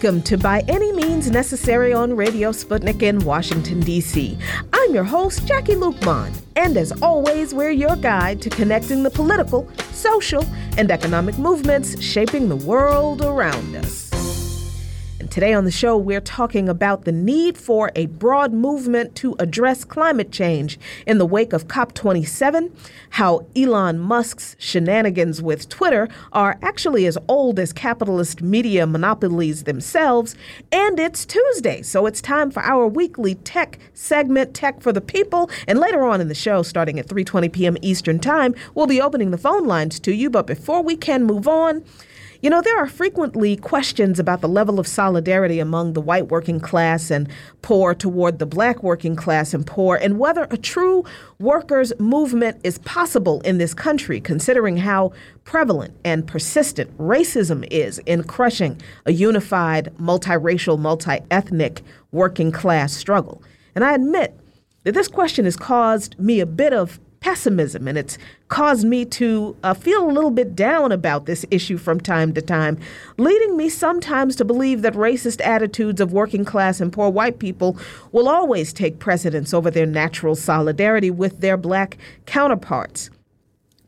Welcome to By Any Means Necessary on Radio Sputnik in Washington, D.C. I'm your host, Jacquie Luqman, and as always, we're your guide to connecting the political, social, and economic movements shaping the world around us. Today on the show, we're talking about the need for a broad movement to address climate change in the wake of COP27, how Elon Musk's shenanigans with Twitter are actually as old as capitalist media monopolies themselves, and it's Tuesday, so it's time for our weekly tech segment, Tech for the People. And later on in the show, starting at 3:20 p.m. Eastern Time, we'll be opening the phone lines to you. But before we can move on, you know, there are frequently questions about the level of solidarity among the white working class and poor toward the black working class and poor, and whether a true workers' movement is possible in this country, considering how prevalent and persistent racism is in crushing a unified, multiracial, multi ethnic working class struggle. And I admit that this question has caused me a bit of pessimism, and it's caused me to uh, feel a little bit down about this issue from time to time, leading me sometimes to believe that racist attitudes of working class and poor white people will always take precedence over their natural solidarity with their black counterparts.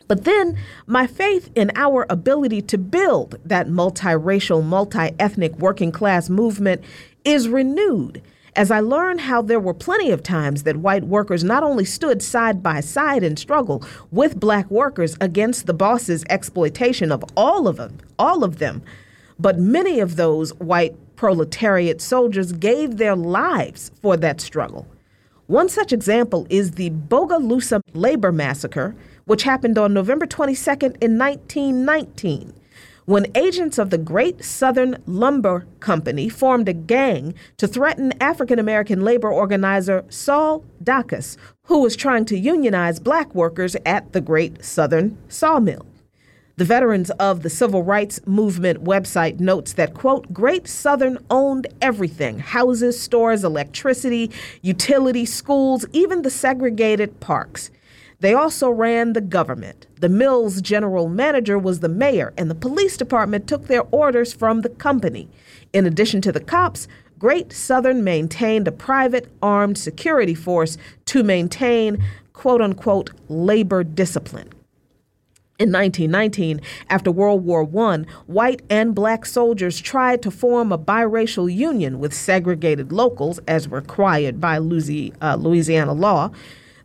But then my faith in our ability to build that multiracial, multi ethnic working class movement is renewed as I learned how there were plenty of times that white workers not only stood side by side in struggle with black workers against the boss's exploitation of all of them, all of them, but many of those white proletariat soldiers gave their lives for that struggle. One such example is the Bogalusa labor massacre, which happened on November 22nd in 1919 when agents of the Great Southern Lumber Company formed a gang to threaten African American labor organizer Sol Dacus, who was trying to unionize black workers at the Great Southern Sawmill. The Veterans of the Civil Rights Movement website notes that, quote, Great Southern owned everything houses, stores, electricity, utility, schools, even the segregated parks. They also ran the government. The mill's general manager was the mayor, and the police department took their orders from the company. In addition to the cops, Great Southern maintained a private armed security force to maintain quote unquote labor discipline. In 1919, after World War I, white and black soldiers tried to form a biracial union with segregated locals, as required by uh, Louisiana law.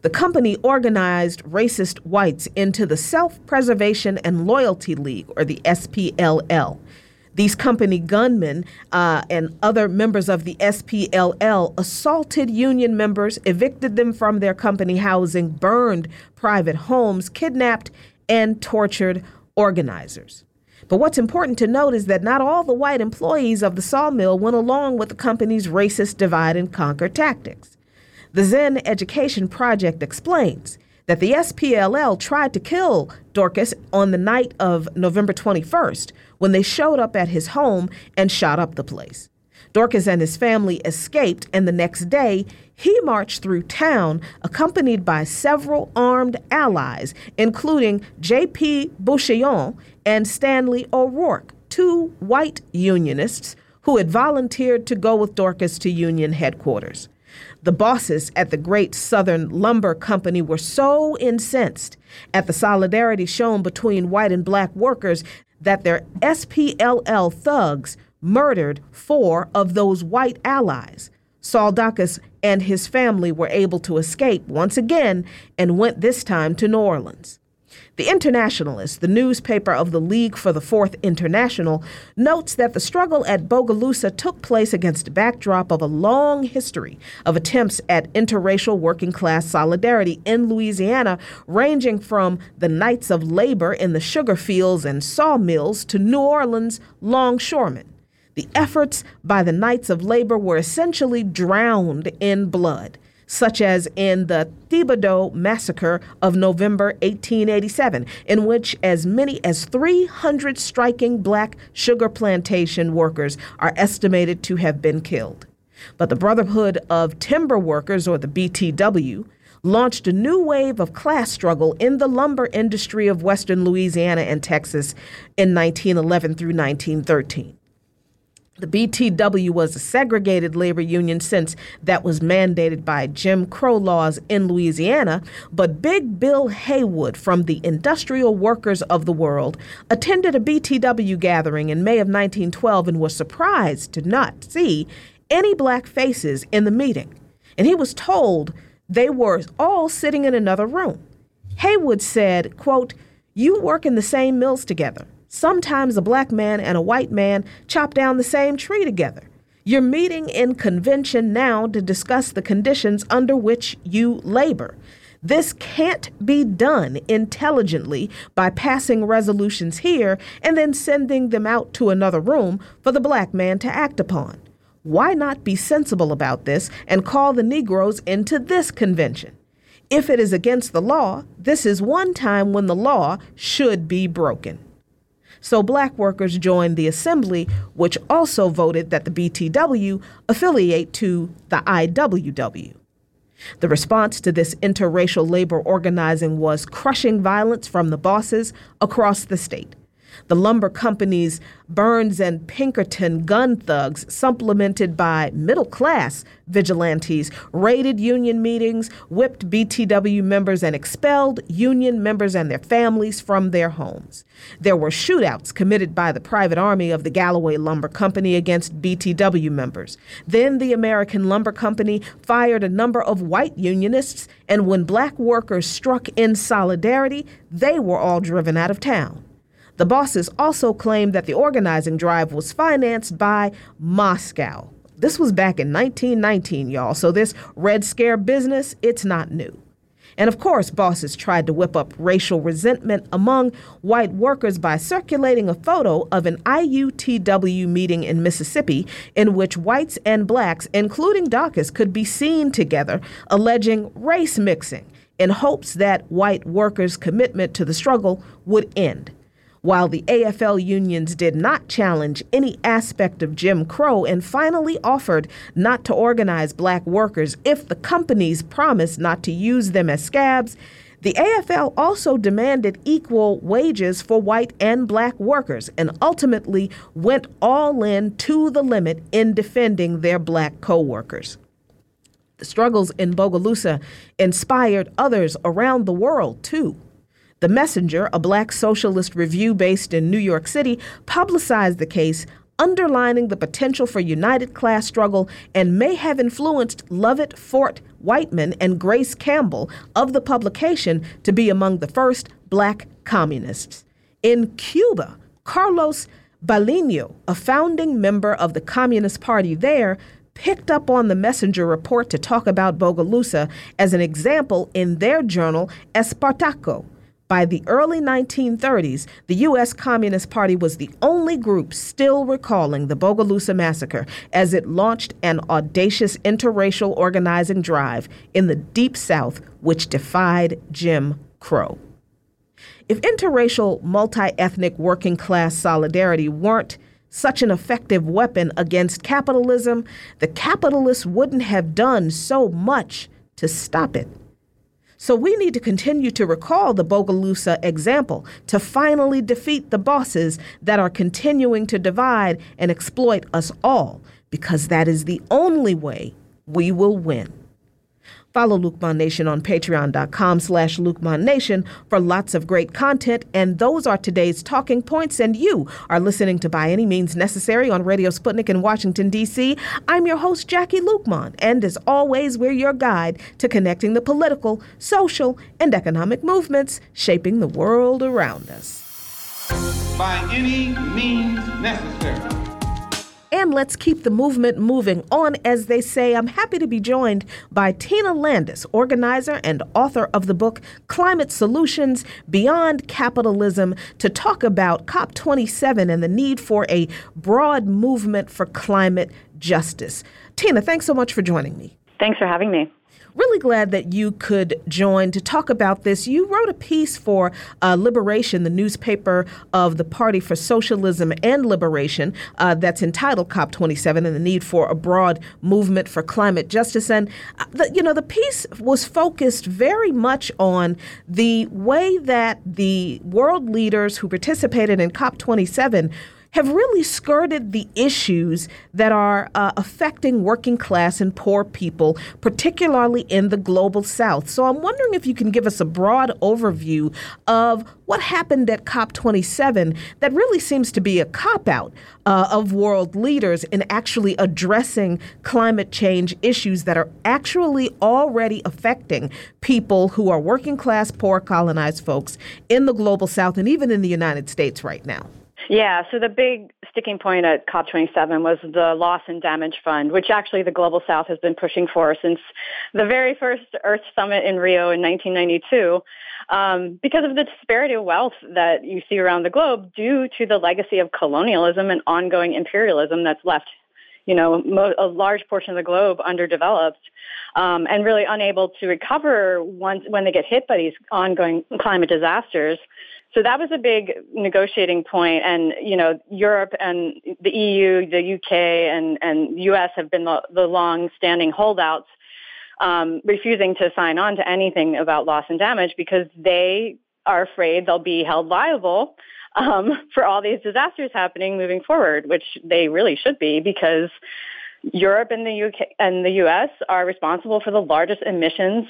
The company organized racist whites into the Self Preservation and Loyalty League, or the SPLL. These company gunmen uh, and other members of the SPLL assaulted union members, evicted them from their company housing, burned private homes, kidnapped, and tortured organizers. But what's important to note is that not all the white employees of the sawmill went along with the company's racist divide and conquer tactics. The Zinn Education Project explains that the SPLL tried to kill Dorcas on the night of November 21st when they showed up at his home and shot up the place. Dorcas and his family escaped, and the next day, he marched through town accompanied by several armed allies, including J.P. Bouchillon and Stanley O'Rourke, two white unionists who had volunteered to go with Dorcas to Union headquarters. The bosses at the Great Southern Lumber Company were so incensed at the solidarity shown between white and black workers that their SPLL thugs murdered four of those white allies. Sol Dacus and his family were able to escape once again and went this time to New Orleans. The Internationalist, the newspaper of the League for the Fourth International, notes that the struggle at Bogalusa took place against a backdrop of a long history of attempts at interracial working class solidarity in Louisiana, ranging from the Knights of Labor in the sugar fields and sawmills to New Orleans longshoremen. The efforts by the Knights of Labor were essentially drowned in blood such as in the Thibodaux massacre of November 1887, in which as many as 300 striking black sugar plantation workers are estimated to have been killed. But the Brotherhood of Timber Workers, or the BTW, launched a new wave of class struggle in the lumber industry of western Louisiana and Texas in 1911 through 1913. The BTW was a segregated labor union since that was mandated by Jim Crow laws in Louisiana, but Big Bill Haywood from the Industrial Workers of the World attended a BTW gathering in May of 1912 and was surprised to not see any black faces in the meeting. And he was told they were all sitting in another room. Haywood said, quote, "You work in the same mills together. Sometimes a black man and a white man chop down the same tree together. You're meeting in convention now to discuss the conditions under which you labor. This can't be done intelligently by passing resolutions here and then sending them out to another room for the black man to act upon. Why not be sensible about this and call the Negroes into this convention? If it is against the law, this is one time when the law should be broken. So black workers joined the assembly, which also voted that the BTW affiliate to the IWW. The response to this interracial labor organizing was crushing violence from the bosses across the state the lumber companies Burns and Pinkerton gun thugs, supplemented by middle class vigilantes, raided union meetings, whipped BTW members, and expelled union members and their families from their homes. There were shootouts committed by the private army of the Galloway Lumber Company against BTW members. Then the American Lumber Company fired a number of white unionists, and when black workers struck in solidarity, they were all driven out of town. The bosses also claimed that the organizing drive was financed by Moscow. This was back in 1919, y'all, so this Red Scare business, it's not new. And of course, bosses tried to whip up racial resentment among white workers by circulating a photo of an IUTW meeting in Mississippi in which whites and blacks, including Dawkins, could be seen together, alleging race mixing in hopes that white workers' commitment to the struggle would end. While the AFL unions did not challenge any aspect of Jim Crow and finally offered not to organize black workers if the companies promised not to use them as scabs, the AFL also demanded equal wages for white and black workers and ultimately went all in to the limit in defending their black co workers. The struggles in Bogalusa inspired others around the world, too. The Messenger, a black socialist review based in New York City, publicized the case, underlining the potential for united class struggle and may have influenced Lovett Fort Whiteman and Grace Campbell of the publication to be among the first black communists. In Cuba, Carlos Baliño, a founding member of the Communist Party there, picked up on the messenger report to talk about Bogalusa as an example in their journal Espartaco, by the early 1930s, the U.S. Communist Party was the only group still recalling the Bogalusa massacre as it launched an audacious interracial organizing drive in the Deep South, which defied Jim Crow. If interracial, multi ethnic, working class solidarity weren't such an effective weapon against capitalism, the capitalists wouldn't have done so much to stop it. So we need to continue to recall the Bogalusa example to finally defeat the bosses that are continuing to divide and exploit us all, because that is the only way we will win. Follow Luqman Nation on patreon.com slash Nation for lots of great content. And those are today's talking points. And you are listening to By Any Means Necessary on Radio Sputnik in Washington, D.C. I'm your host, Jacquie Luqman. And as always, we're your guide to connecting the political, social, and economic movements shaping the world around us. By any means necessary. And let's keep the movement moving on, as they say. I'm happy to be joined by Tina Landis, organizer and author of the book Climate Solutions Beyond Capitalism, to talk about COP27 and the need for a broad movement for climate justice. Tina, thanks so much for joining me. Thanks for having me really glad that you could join to talk about this. You wrote a piece for uh, Liberation, the newspaper of the Party for Socialism and Liberation, uh, that's entitled COP27 and the need for a broad movement for climate justice. And uh, the, you know, the piece was focused very much on the way that the world leaders who participated in COP27 have really skirted the issues that are uh, affecting working class and poor people, particularly in the global south. So I'm wondering if you can give us a broad overview of what happened at COP27 that really seems to be a cop out uh, of world leaders in actually addressing climate change issues that are actually already affecting people who are working class, poor, colonized folks in the global south and even in the United States right now. Yeah, so the big sticking point at COP27 was the Loss and Damage Fund, which actually the Global South has been pushing for since the very first Earth Summit in Rio in 1992. Um, because of the disparity of wealth that you see around the globe due to the legacy of colonialism and ongoing imperialism that's left, you know, a large portion of the globe underdeveloped um, and really unable to recover once when they get hit by these ongoing climate disasters. So that was a big negotiating point, and you know, Europe and the EU, the UK, and and US have been the, the long-standing holdouts, um, refusing to sign on to anything about loss and damage because they are afraid they'll be held liable um, for all these disasters happening moving forward, which they really should be because Europe and the UK and the US are responsible for the largest emissions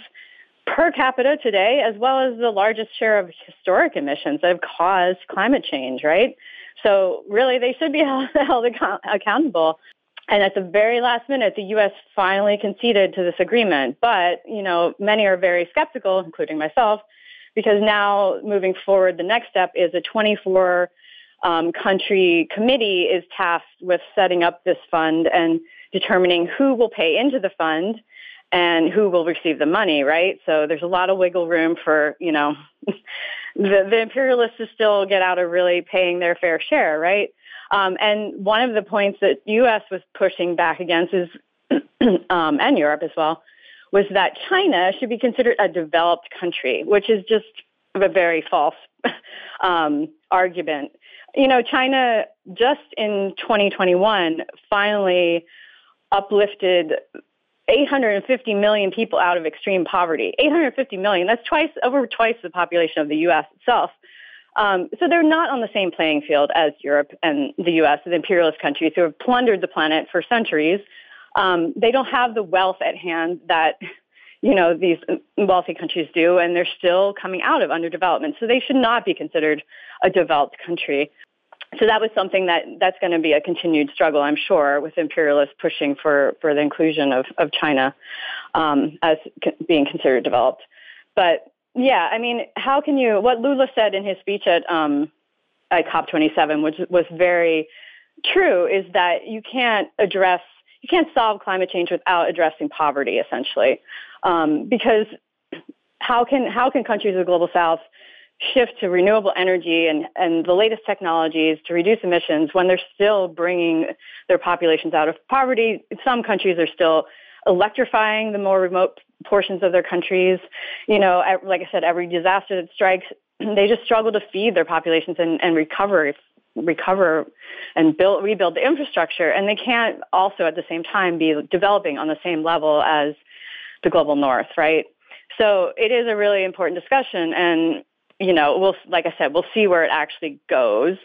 per capita today, as well as the largest share of historic emissions that have caused climate change, right? So really, they should be held, held account- accountable. And at the very last minute, the U.S. finally conceded to this agreement. But, you know, many are very skeptical, including myself, because now moving forward, the next step is a 24 um, country committee is tasked with setting up this fund and determining who will pay into the fund and who will receive the money, right? So there's a lot of wiggle room for, you know, the, the imperialists to still get out of really paying their fair share, right? Um, and one of the points that U.S. was pushing back against is, um, and Europe as well, was that China should be considered a developed country, which is just a very false um, argument. You know, China just in 2021 finally uplifted 850 million people out of extreme poverty. 850 million, that's twice, over twice the population of the U.S. itself. Um, so they're not on the same playing field as Europe and the U.S., the imperialist countries who have plundered the planet for centuries. Um, they don't have the wealth at hand that, you know, these wealthy countries do, and they're still coming out of underdevelopment. So they should not be considered a developed country so that was something that that's going to be a continued struggle, I'm sure, with imperialists pushing for, for the inclusion of, of China um, as being considered developed. But yeah, I mean, how can you? What Lula said in his speech at um, at COP27, which was very true, is that you can't address, you can't solve climate change without addressing poverty, essentially, um, because how can how can countries of the global south shift to renewable energy and, and the latest technologies to reduce emissions when they're still bringing their populations out of poverty. Some countries are still electrifying the more remote portions of their countries. You know, like I said, every disaster that strikes, they just struggle to feed their populations and, and recover recover and build rebuild the infrastructure and they can't also at the same time be developing on the same level as the global north right so it is a really important discussion and you know, we'll like I said, we'll see where it actually goes.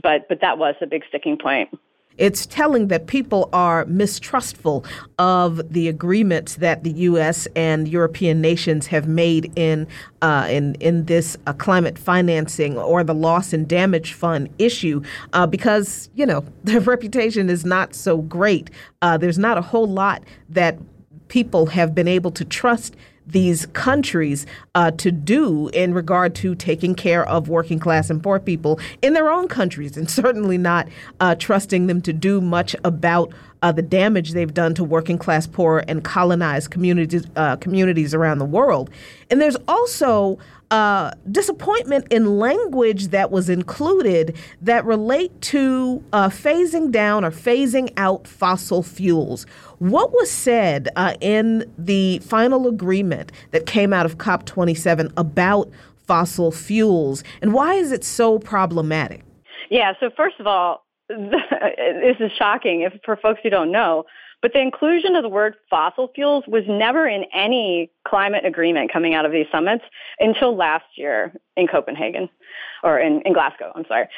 But but that was a big sticking point. It's telling that people are mistrustful of the agreements that the U.S. and European nations have made in uh, in in this uh, climate financing or the loss and damage fund issue, uh, because you know their reputation is not so great. Uh, there's not a whole lot that people have been able to trust these countries uh, to do in regard to taking care of working class and poor people in their own countries, and certainly not uh, trusting them to do much about uh, the damage they've done to working class, poor, and colonized communities uh, communities around the world. And there's also uh, disappointment in language that was included that relate to uh, phasing down or phasing out fossil fuels. What was said uh, in the final agreement that came out of COP27 about fossil fuels, and why is it so problematic? Yeah, so first of all, this is shocking if for folks who don't know. But the inclusion of the word fossil fuels was never in any climate agreement coming out of these summits until last year in Copenhagen or in, in Glasgow, I'm sorry.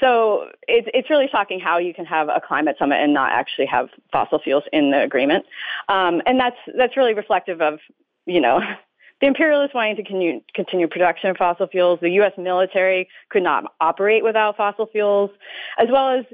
so it's it's really shocking how you can have a climate summit and not actually have fossil fuels in the agreement, um, and that's that's really reflective of you know the imperialists wanting to continue, continue production of fossil fuels. The U.S. military could not operate without fossil fuels, as well as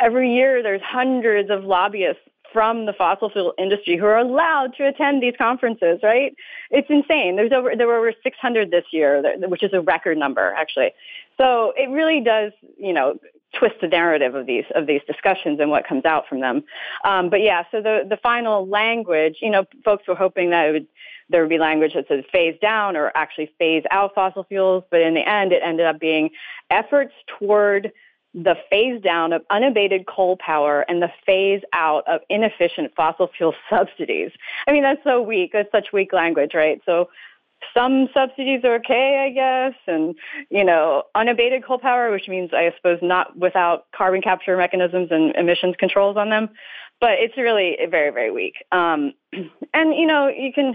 every year there's hundreds of lobbyists from the fossil fuel industry who are allowed to attend these conferences, right? It's insane. There's over, there were over 600 this year, which is a record number, actually. So it really does, you know, twist the narrative of these of these discussions and what comes out from them. Um, but yeah, so the the final language, you know, folks were hoping that it would there would be language that says phase down or actually phase out fossil fuels, but in the end, it ended up being efforts toward the phase down of unabated coal power and the phase out of inefficient fossil fuel subsidies. I mean, that's so weak. That's such weak language, right? So some subsidies are okay, I guess, and you know, unabated coal power, which means I suppose not without carbon capture mechanisms and emissions controls on them, but it's really very, very weak. Um, and you know, you can.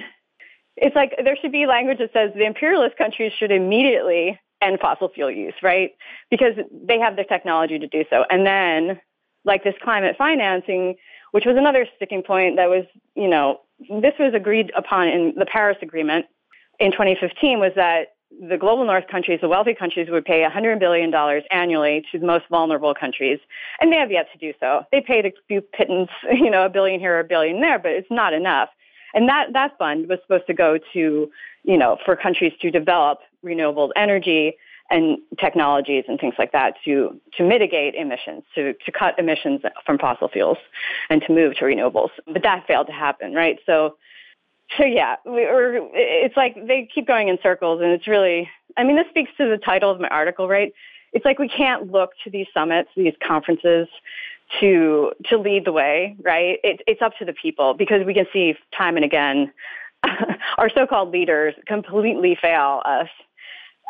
It's like there should be language that says the imperialist countries should immediately end fossil fuel use, right? Because they have the technology to do so. And then, like this climate financing, which was another sticking point that was, you know, this was agreed upon in the Paris Agreement in 2015 was that the global north countries, the wealthy countries, would pay $100 billion annually to the most vulnerable countries. And they have yet to do so. They paid a few pittance, you know, a billion here, a billion there, but it's not enough. And that, that fund was supposed to go to, you know, for countries to develop renewable energy and technologies and things like that to, to mitigate emissions, to, to cut emissions from fossil fuels and to move to renewables. But that failed to happen, right? So so yeah, we, or it's like they keep going in circles, and it's really. I mean, this speaks to the title of my article, right? It's like we can't look to these summits, these conferences, to to lead the way, right? It, it's up to the people because we can see time and again our so-called leaders completely fail us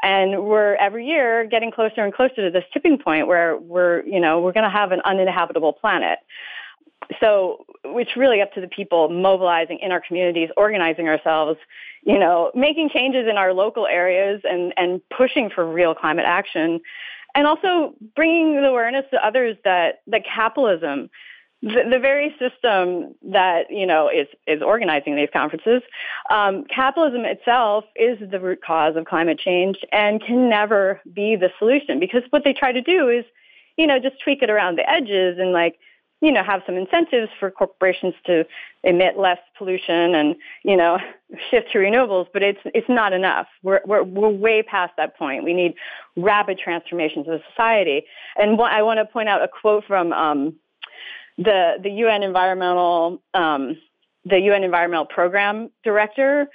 and we're every year getting closer and closer to this tipping point where we're you know we're going to have an uninhabitable planet so it's really up to the people mobilizing in our communities, organizing ourselves, you know, making changes in our local areas and, and pushing for real climate action. And also bringing the awareness to others that, that capitalism, the, the very system that, you know, is, is organizing these conferences, um, capitalism itself is the root cause of climate change and can never be the solution because what they try to do is, you know, just tweak it around the edges and like, you know, have some incentives for corporations to emit less pollution and, you know, shift to renewables, but it's, it's not enough. We're, we're, we're way past that point. We need rapid transformations of society. And what I want to point out a quote from um, the, the UN environmental, um, the UN environmental program director.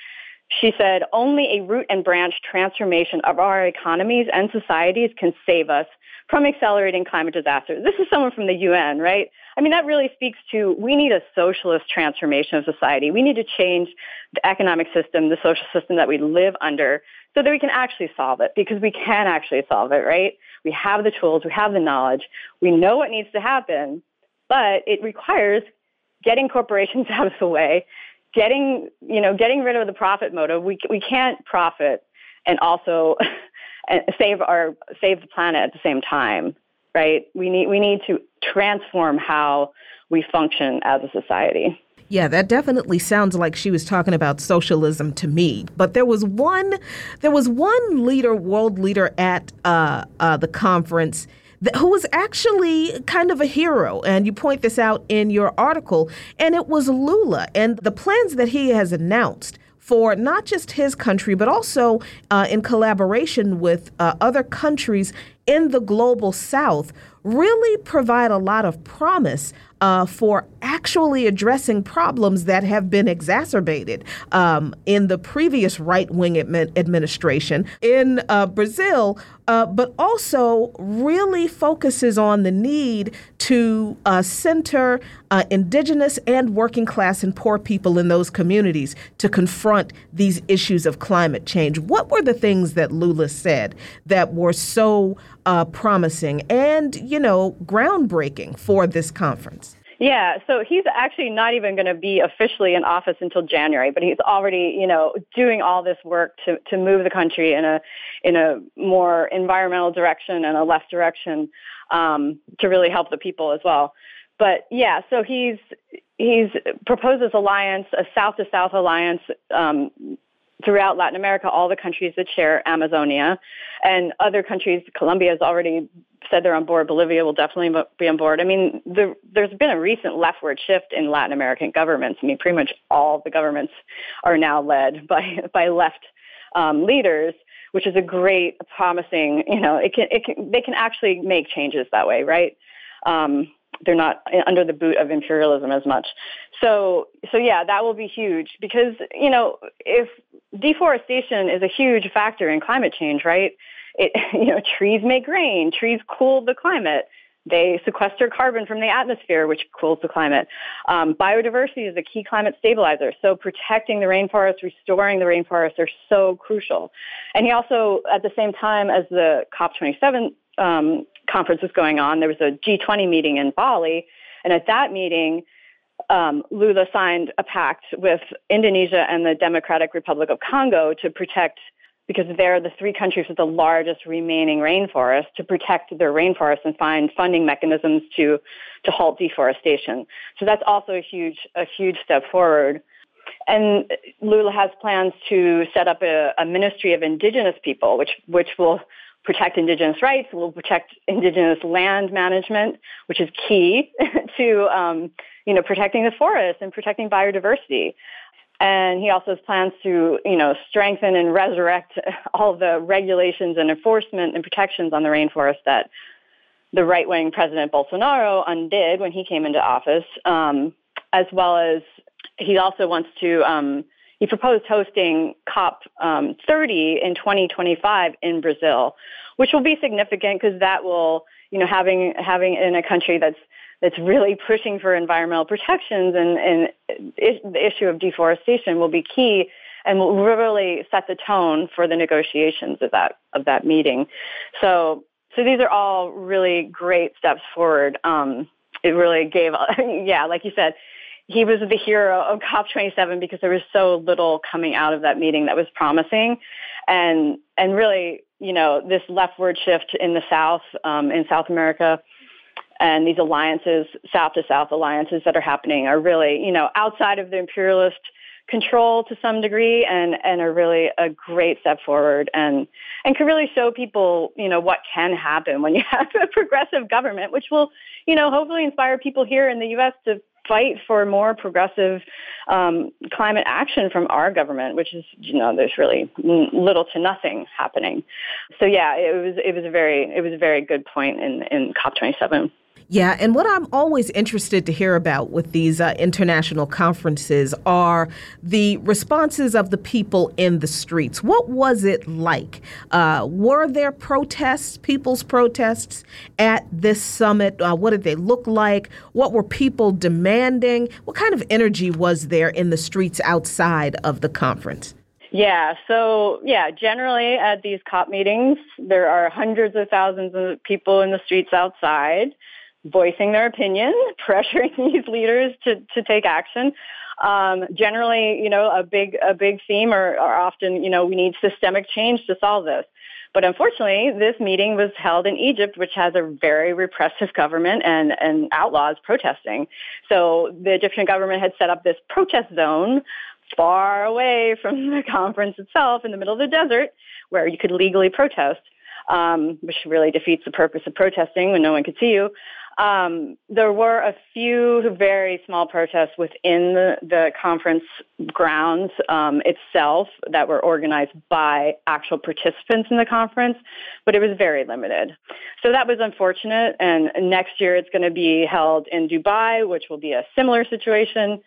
She said, only a root and branch transformation of our economies and societies can save us from accelerating climate disasters. This is someone from the UN, right? I mean, that really speaks to we need a socialist transformation of society. We need to change the economic system, the social system that we live under so that we can actually solve it because we can actually solve it, right? We have the tools, we have the knowledge, we know what needs to happen, but it requires getting corporations out of the way, getting, you know, getting rid of the profit motive. We, we can't profit and also save our save the planet at the same time right we need we need to transform how we function as a society yeah, that definitely sounds like she was talking about socialism to me. But there was one, there was one leader, world leader at uh, uh, the conference who was actually kind of a hero. And you point this out in your article. And it was Lula and the plans that he has announced for not just his country, but also uh, in collaboration with uh, other countries in the global south, really provide a lot of promise uh, for actually addressing problems that have been exacerbated um, in the previous right wing admi- administration in uh, Brazil, uh, but also really focuses on the need to uh, center uh, indigenous and working class and poor people in those communities to confront these issues of climate change. What were the things that Lula said that were so uh, promising and, you know, groundbreaking for this conference? Yeah, so he's actually not even going to be officially in office until January, but he's already, you know, doing all this work to, to move the country in a in a more environmental direction and a left direction um, to really help the people as well. But yeah, so he's he's proposed this alliance, a South to South alliance um, throughout Latin America, all the countries that share Amazonia, and other countries. Colombia is already said they're on board. Bolivia will definitely be on board. I mean, the, there's been a recent leftward shift in Latin American governments. I mean, pretty much all the governments are now led by by left um, leaders, which is a great, promising. You know, it can it can they can actually make changes that way, right? Um, they're not under the boot of imperialism as much. So, so yeah, that will be huge because, you know, if deforestation is a huge factor in climate change, right? It, you know, trees make rain, trees cool the climate. They sequester carbon from the atmosphere, which cools the climate. Um, biodiversity is a key climate stabilizer. So protecting the rainforest, restoring the rainforest are so crucial. And he also, at the same time as the COP27 um, conference was going on, there was a G20 meeting in Bali, and at that meeting, um, Lula signed a pact with Indonesia and the Democratic Republic of Congo to protect, because they're the three countries with the largest remaining rainforest, to protect their rainforests and find funding mechanisms to to halt deforestation. So that's also a huge a huge step forward. And Lula has plans to set up a, a ministry of indigenous people, which which will protect indigenous rights, will protect indigenous land management, which is key to um, you know protecting the forest and protecting biodiversity. And he also plans to, you know, strengthen and resurrect all the regulations and enforcement and protections on the rainforest that the right-wing President Bolsonaro undid when he came into office, um, as well as he also wants to um, he proposed hosting COP um, 30 in 2025 in Brazil, which will be significant because that will, you know, having having in a country that's that's really pushing for environmental protections and, and the issue of deforestation will be key and will really set the tone for the negotiations of that of that meeting. So so these are all really great steps forward. Um, it really gave, yeah, like you said, he was the hero of COP27 because there was so little coming out of that meeting that was promising, and and really, you know, this leftward shift in the South, um, in South America, and these alliances, South to South alliances that are happening, are really, you know, outside of the imperialist control to some degree, and and are really a great step forward, and and can really show people, you know, what can happen when you have a progressive government, which will, you know, hopefully inspire people here in the U.S. to fight for more progressive um, climate action from our government, which is, you know, there's really little to nothing happening. So yeah, it was it was a very it was a very good point in in COP27. Yeah, and what I'm always interested to hear about with these uh, international conferences are the responses of the people in the streets. What was it like? Uh, were there protests, people's protests at this summit? Uh, what did they look like? What were people demanding? What kind of energy was there in the streets outside of the conference? Yeah, so yeah, generally at these COP meetings, there are hundreds of thousands of people in the streets outside voicing their opinion, pressuring these leaders to, to take action. Um, generally, you know, a big a big theme are often, you know, we need systemic change to solve this. But unfortunately, this meeting was held in Egypt, which has a very repressive government and, and outlaws protesting. So the Egyptian government had set up this protest zone far away from the conference itself in the middle of the desert where you could legally protest, um, which really defeats the purpose of protesting when no one could see you. Um, there were a few very small protests within the, the conference grounds um, itself that were organized by actual participants in the conference, but it was very limited. So that was unfortunate. And next year it's going to be held in Dubai, which will be a similar situation.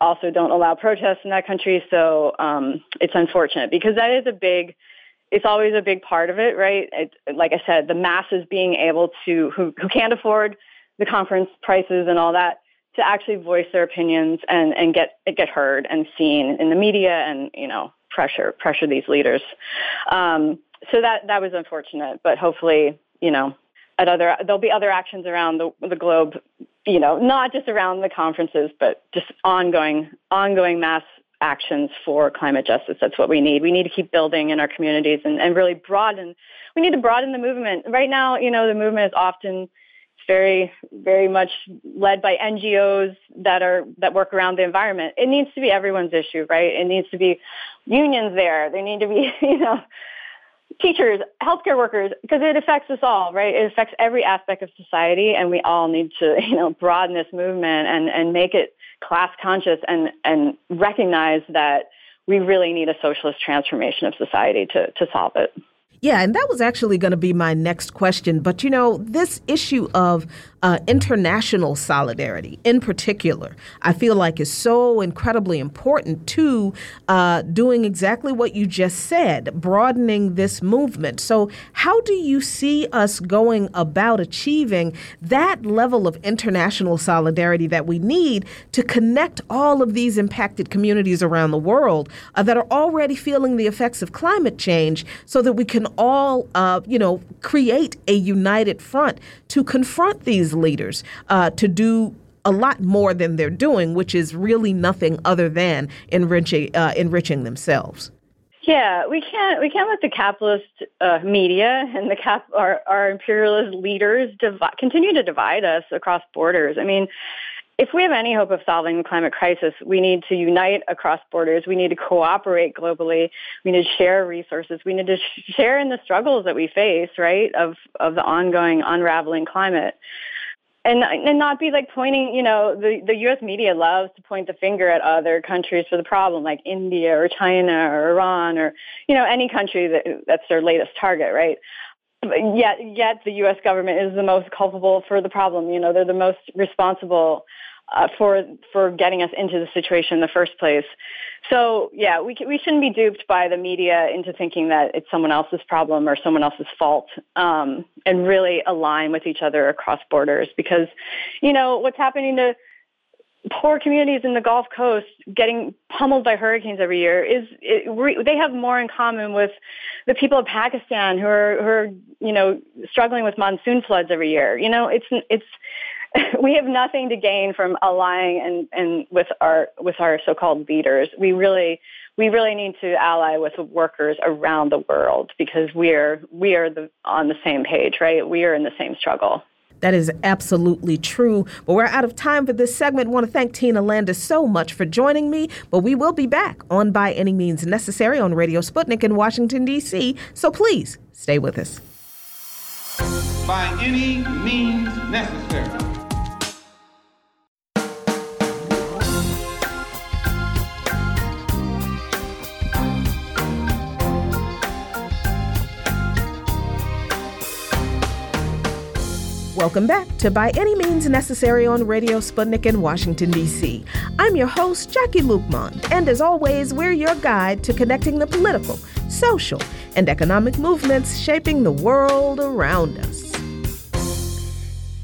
Also, don't allow protests in that country, so um, it's unfortunate because that is a big it's always a big part of it, right? It, like I said, the masses being able to, who, who can't afford the conference prices and all that, to actually voice their opinions and, and get, get heard and seen in the media and, you know, pressure, pressure these leaders. Um, so that, that was unfortunate, but hopefully, you know, at other there'll be other actions around the the globe you know not just around the conferences but just ongoing ongoing mass actions for climate justice. That's what we need. We need to keep building in our communities and, and really broaden we need to broaden the movement. Right now you know the movement is often very very much led by NGOs that are that work around the environment it needs to be everyone's issue right it needs to be unions there there need to be you know teachers, healthcare workers, because it affects us all, right? It affects every aspect of society, and we all need to, you know, broaden this movement and, and make it class conscious and, and recognize that we really need a socialist transformation of society to, to solve it. Yeah, and that was actually going to be my next question. But you know, this issue of uh, international solidarity in particular, I feel like is so incredibly important to uh, doing exactly what you just said, broadening this movement. So, how do you see us going about achieving that level of international solidarity that we need to connect all of these impacted communities around the world uh, that are already feeling the effects of climate change so that we can all, uh, you know, create a united front to confront these leaders uh, to do a lot more than they're doing, which is really nothing other than enriching uh, enriching themselves. Yeah, we can't we can't let the capitalist uh, media and the cap our, our imperialist leaders continue to divide us across borders. I mean, if we have any hope of solving the climate crisis, we need to unite across borders. We need to cooperate globally. We need to share resources. We need to share in the struggles that we face, right, of, of the ongoing unraveling climate. And, and not be like pointing, you know, the, the U.S. media loves to point the finger at other countries for the problem, like India or China or Iran or, you know, any country that, that's their latest target, right? yet yet the US government is the most culpable for the problem you know they're the most responsible uh, for for getting us into the situation in the first place. So yeah, we we shouldn't be duped by the media into thinking that it's someone else's problem or someone else's fault, um, and really align with each other across borders. Because you know what's happening to poor communities in the Gulf Coast getting pummeled by hurricanes every year is it, they have more in common with the people of Pakistan who are who are you know struggling with monsoon floods every year. You know, it's it's we have nothing to gain from allying and, and with our with our so-called leaders. We really we really need to ally with workers around the world because we are we are the, on the same page, right? We are in the same struggle. That is absolutely true. But we're out of time for this segment. I want to thank Tina Landis so much for joining me. But we will be back on By Any Means Necessary on Radio Sputnik in Washington, D.C. So please stay with us. By any means necessary. Welcome back to By Any Means Necessary on Radio Sputnik in Washington, D.C. I'm your host, Jacquie Luqman, and as always, we're your guide to connecting the political, social, and economic movements shaping the world around us.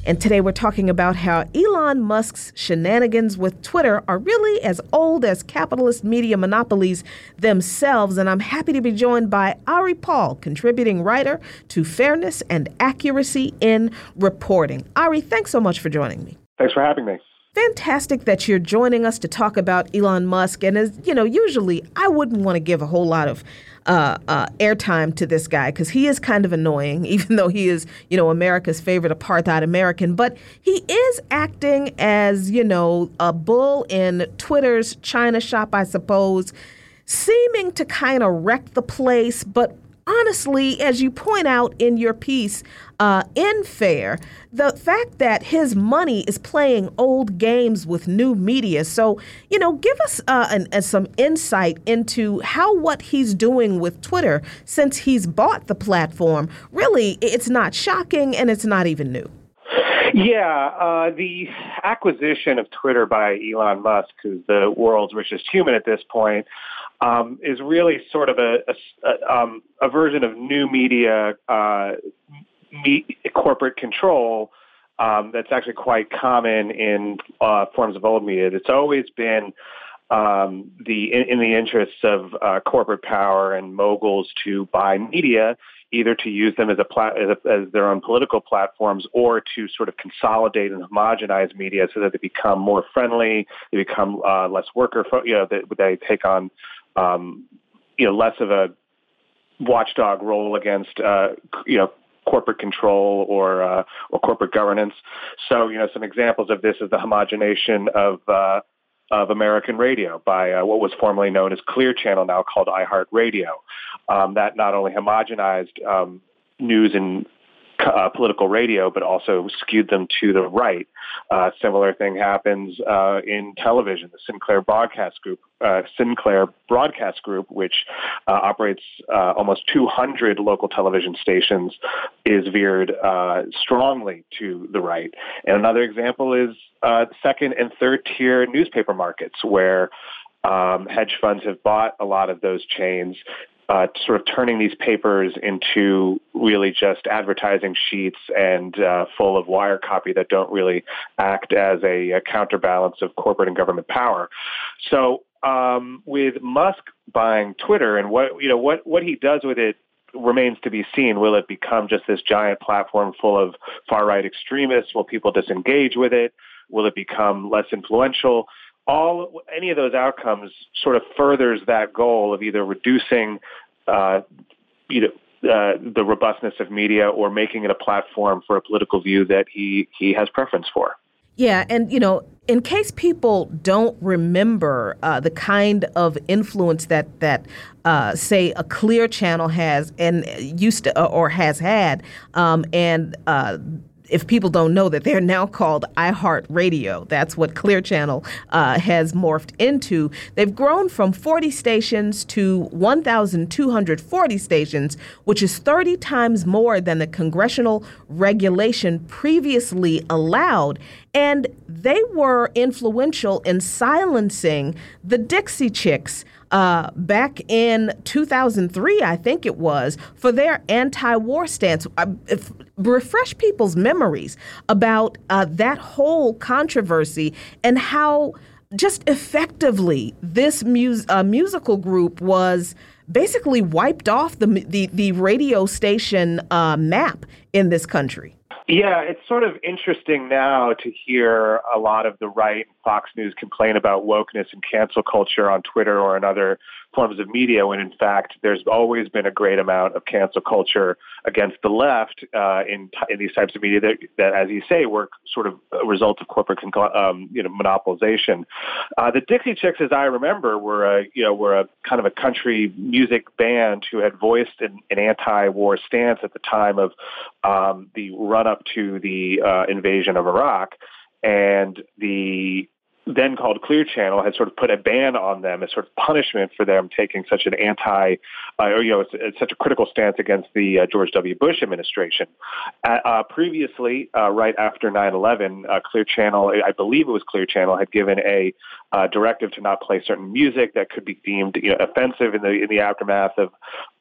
And today we're talking about how Elon Musk's shenanigans with Twitter are really as old as capitalist media monopolies themselves. And I'm happy to be joined by Ari Paul, contributing writer to Fairness and Accuracy in Reporting. Ari, thanks so much for joining me. Thanks for having me fantastic that you're joining us to talk about Elon Musk. And as you know, usually I wouldn't want to give a whole lot of uh, uh, airtime to this guy because he is kind of annoying, even though he is, you know, America's favorite apartheid American. But he is acting as, you know, a bull in Twitter's China shop, I suppose, seeming to kind of wreck the place, but honestly, as you point out in your piece uh, in Fair, the fact that his money is playing old games with new media. So, you know, give us uh, an, uh, some insight into how what he's doing with Twitter since he's bought the platform. Really, it's not shocking and it's not even new. Yeah, uh, the acquisition of Twitter by Elon Musk, who's the world's richest human at this point, um, is really sort of a, a, um, a version of new media uh, corporate control um, that's actually quite common in uh, forms of old media. It's always been um, the in, in, the interests of uh, corporate power and moguls to buy media either to use them as a, as, a, as their own political platforms or to sort of consolidate and homogenize media so that they become more friendly, they become uh, less worker, fo- you know, they, they take on, um, you know, less of a watchdog role against, uh, you know, corporate control or uh, or corporate governance. So, you know, some examples of this is the homogenization of uh, of American radio by uh, what was formerly known as Clear Channel, now called iHeartRadio. Um, that not only homogenized um, news and uh, political radio, but also skewed them to the right. Uh, similar thing happens uh, in television. The Sinclair Broadcast Group, uh, Sinclair Broadcast Group, which uh, operates uh, almost 200 local television stations, is veered strongly to the right. And another example is second and third tier newspaper markets, where um, hedge funds have bought a lot of those chains uh, sort of turning these papers into really just advertising sheets and uh, full of wire copy that don't really act as a, a counterbalance of corporate and government power. So um, with Musk buying Twitter and what you know what what he does with it remains to be seen. Will it become just this giant platform full of far right extremists? Will people disengage with it? Will it become less influential? All any of those outcomes sort of furthers that goal of either reducing uh, you know uh, the robustness of media or making it a platform for a political view that he he has preference for. Yeah, and you know, in case people don't remember uh, the kind of influence that that uh, say a Clear Channel has and used to or has had, um, and uh, if people don't know that they're now called iHeartRadio, that's what Clear Channel uh, has morphed into. They've grown from 40 stations to 1,240 stations, which is 30 times more than the congressional regulation previously allowed. And they were influential in silencing the Dixie Chicks uh, back in 2003, I think it was, for their anti war stance. Uh, if, refresh people's memories about uh, that whole controversy and how just effectively this mus- uh, musical group was basically wiped off the, the, the radio station uh, map in this country. Yeah, it's sort of interesting now to hear a lot of the right Fox News complain about wokeness and cancel culture on Twitter or in other forms of media when in fact there's always been a great amount of cancel culture against the left uh, in in these types of media that, that, as you say, were sort of a result of corporate um, you know monopolization. Uh, the Dixie Chicks, as I remember, were a you know were a kind of a country music band who had voiced an, an anti-war stance at the time of um, the run-up to the uh, invasion of Iraq and the then called Clear Channel had sort of put a ban on them as sort of punishment for them taking such an anti, uh, or, you know, such a critical stance against the uh, George W. Bush administration. Uh, uh previously, uh, right after 9/11, uh, Clear Channel, I believe it was Clear Channel, had given a directive to not play certain music that could be deemed you know, offensive in the in the aftermath of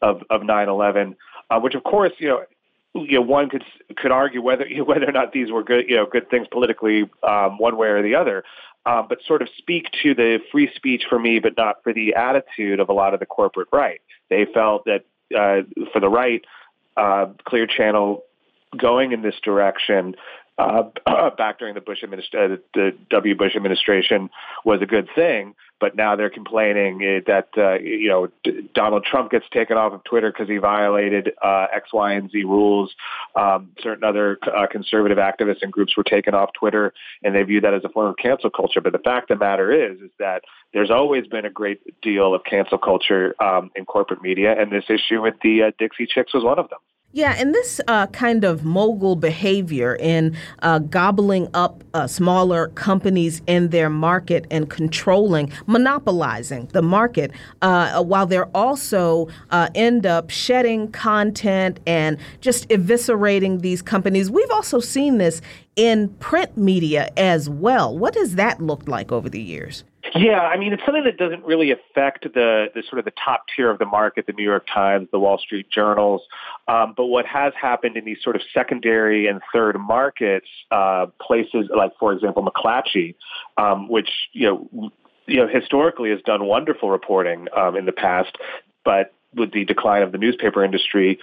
of, of 9/11. which, of course, you know, you know, one could could argue whether whether or not these were good, you know, good things politically, um, one way or the other um, but sort of speak to the free speech for me, but not for the attitude of a lot of the corporate right. They felt that uh, for the right, uh, Clear Channel going in this direction uh, back during the Bush administration, uh, the W. Bush administration was a good thing, but now they're complaining eh, that uh, you know Donald Trump gets taken off of Twitter because he violated uh, X, Y, and Z rules. Um, certain other uh, conservative activists and groups were taken off Twitter, and they view that as a form of cancel culture. But the fact of the matter is, is that there's always been a great deal of cancel culture um, in corporate media, and this issue with the uh, Dixie Chicks was one of them. Yeah, and this uh, kind of mogul behavior in uh, gobbling up uh, smaller companies in their market and controlling, monopolizing the market, uh, while they're also uh, end up shedding content and just eviscerating these companies. We've also seen this in print media as well. What has that looked like over the years? Yeah, I mean, it's something that doesn't really affect the, the sort of the top tier of the market, the New York Times, the Wall Street Journals. Um, but what has happened in these sort of secondary and third markets, uh, places like, for example, McClatchy, um, which, you know, you know, historically has done wonderful reporting um, in the past, but with the decline of the newspaper industry,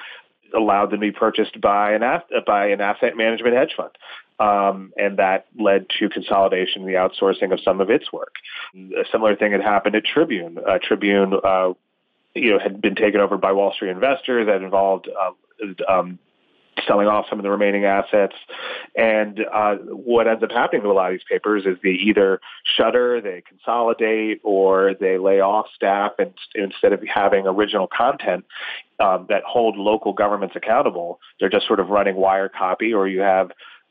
allowed them to be purchased by an by an asset management hedge fund. Um, and that led to consolidation, the outsourcing of some of its work. A similar thing had happened at Tribune. Uh, Tribune, uh, you know, had been taken over by Wall Street investors. That involved um, um, selling off some of the remaining assets. And uh, what ends up happening to a lot of these papers is they either shutter, they consolidate, or they lay off staff and instead of having original content um, that hold local governments accountable, they're just sort of running wire copy, or you have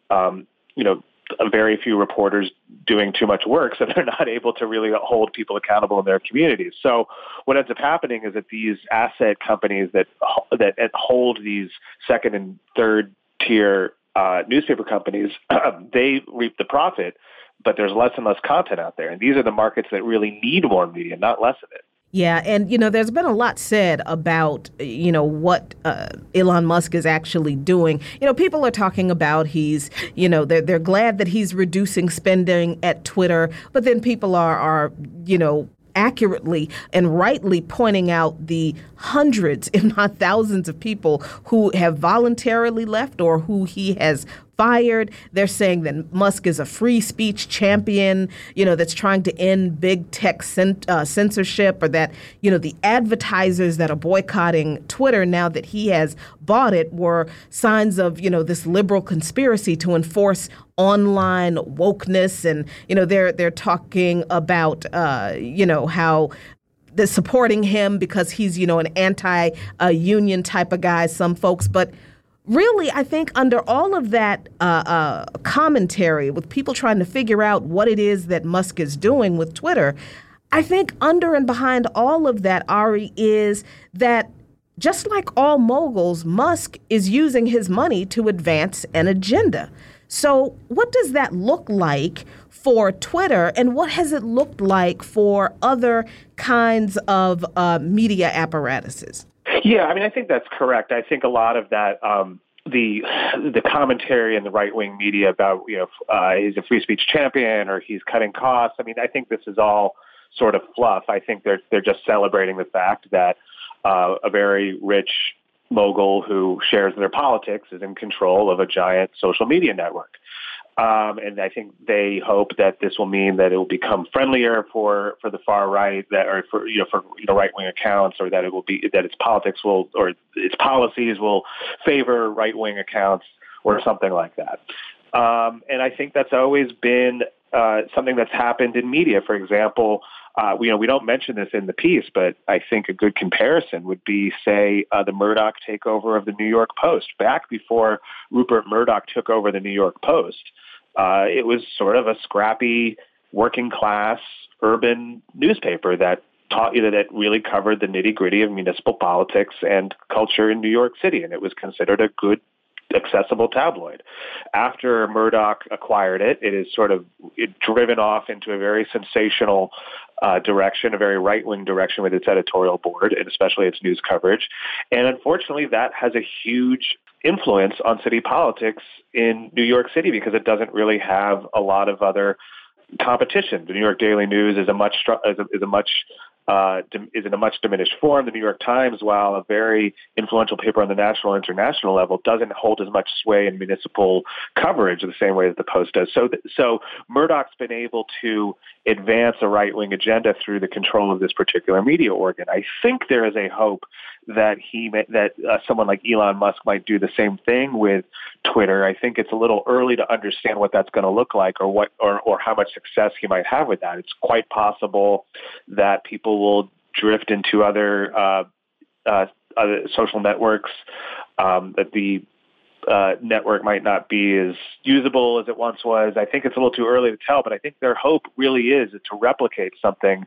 um, you know very few reporters doing too much work, so they're not able to really hold people accountable in their communities. So what ends up happening is that these asset companies that that hold these second and third tier uh, newspaper companies, they reap the profit, but there's less and less content out there, and these are the markets that really need more media, not less of it. Yeah, and you know, there's been a lot said about you know what uh, Elon Musk is actually doing. You know, people are talking about he's you know they're they're glad that he's reducing spending at Twitter, but then people are are you know accurately and rightly pointing out the hundreds, if not thousands, of people who have voluntarily left or who he has fired. They're saying that Musk is a free speech champion, you know, that's trying to end big tech uh, censorship, or that, you know, the advertisers that are boycotting Twitter now that he has bought it were signs of, you know, this liberal conspiracy to enforce online wokeness. And, you know, they're, they're talking about, uh, you know, how they're supporting him because he's, you know, an anti union type of guy, some folks. But really, I think under all of that uh, uh, commentary, with people trying to figure out what it is that Musk is doing with Twitter, I think under and behind all of that, Ari, is that just like all moguls, Musk is using his money to advance an agenda. So, what does that look like for Twitter, and what has it looked like for other kinds of uh, media apparatuses? Yeah, I mean, I think that's correct. I think a lot of that. Um, the the commentary in the right wing media about you know uh, he's a free speech champion or he's cutting costs. I mean, I think this is all sort of fluff. I think they're they're just celebrating the fact that uh, a very rich mogul who shares their politics is in control of a giant social media network. Um, and I think they hope that this will mean that it will become friendlier for, for the far right, that or for you know for you know right wing accounts, or that it will be that its politics will or its policies will favor right wing accounts or something like that. Um, and I think that's always been uh, something that's happened in media. For example, uh, we, you know, we don't mention this in the piece, but I think a good comparison would be, say, uh, the Murdoch takeover of the New York Post. Back before Rupert Murdoch took over the New York Post, uh, it was sort of a scrappy, working class, urban newspaper that taught you that it really covered the nitty gritty of municipal politics and culture in New York City, and it was considered a good accessible tabloid. After Murdoch acquired it, it is sort of driven off into a very sensational uh, direction, a very right wing direction with its editorial board and especially its news coverage. And unfortunately, that has a huge influence on city politics in New York City because it doesn't really have a lot of other competition. The New York Daily News is a much is a, is a much uh, is in a much diminished form. The New York Times, while a very influential paper on the national and international level, doesn't hold as much sway in municipal coverage the same way that the Post does. So, so Murdoch's been able to advance a right wing agenda through the control of this particular media organ. I think there is a hope that he may, that uh, someone like Elon Musk might do the same thing with Twitter. I think it's a little early to understand what that's going to look like or what or, or how much success he might have with that. It's quite possible that people will drift into other uh, uh, other social networks. Um, that the uh, network might not be as usable as it once was. I think it's a little too early to tell, but I think their hope really is to replicate something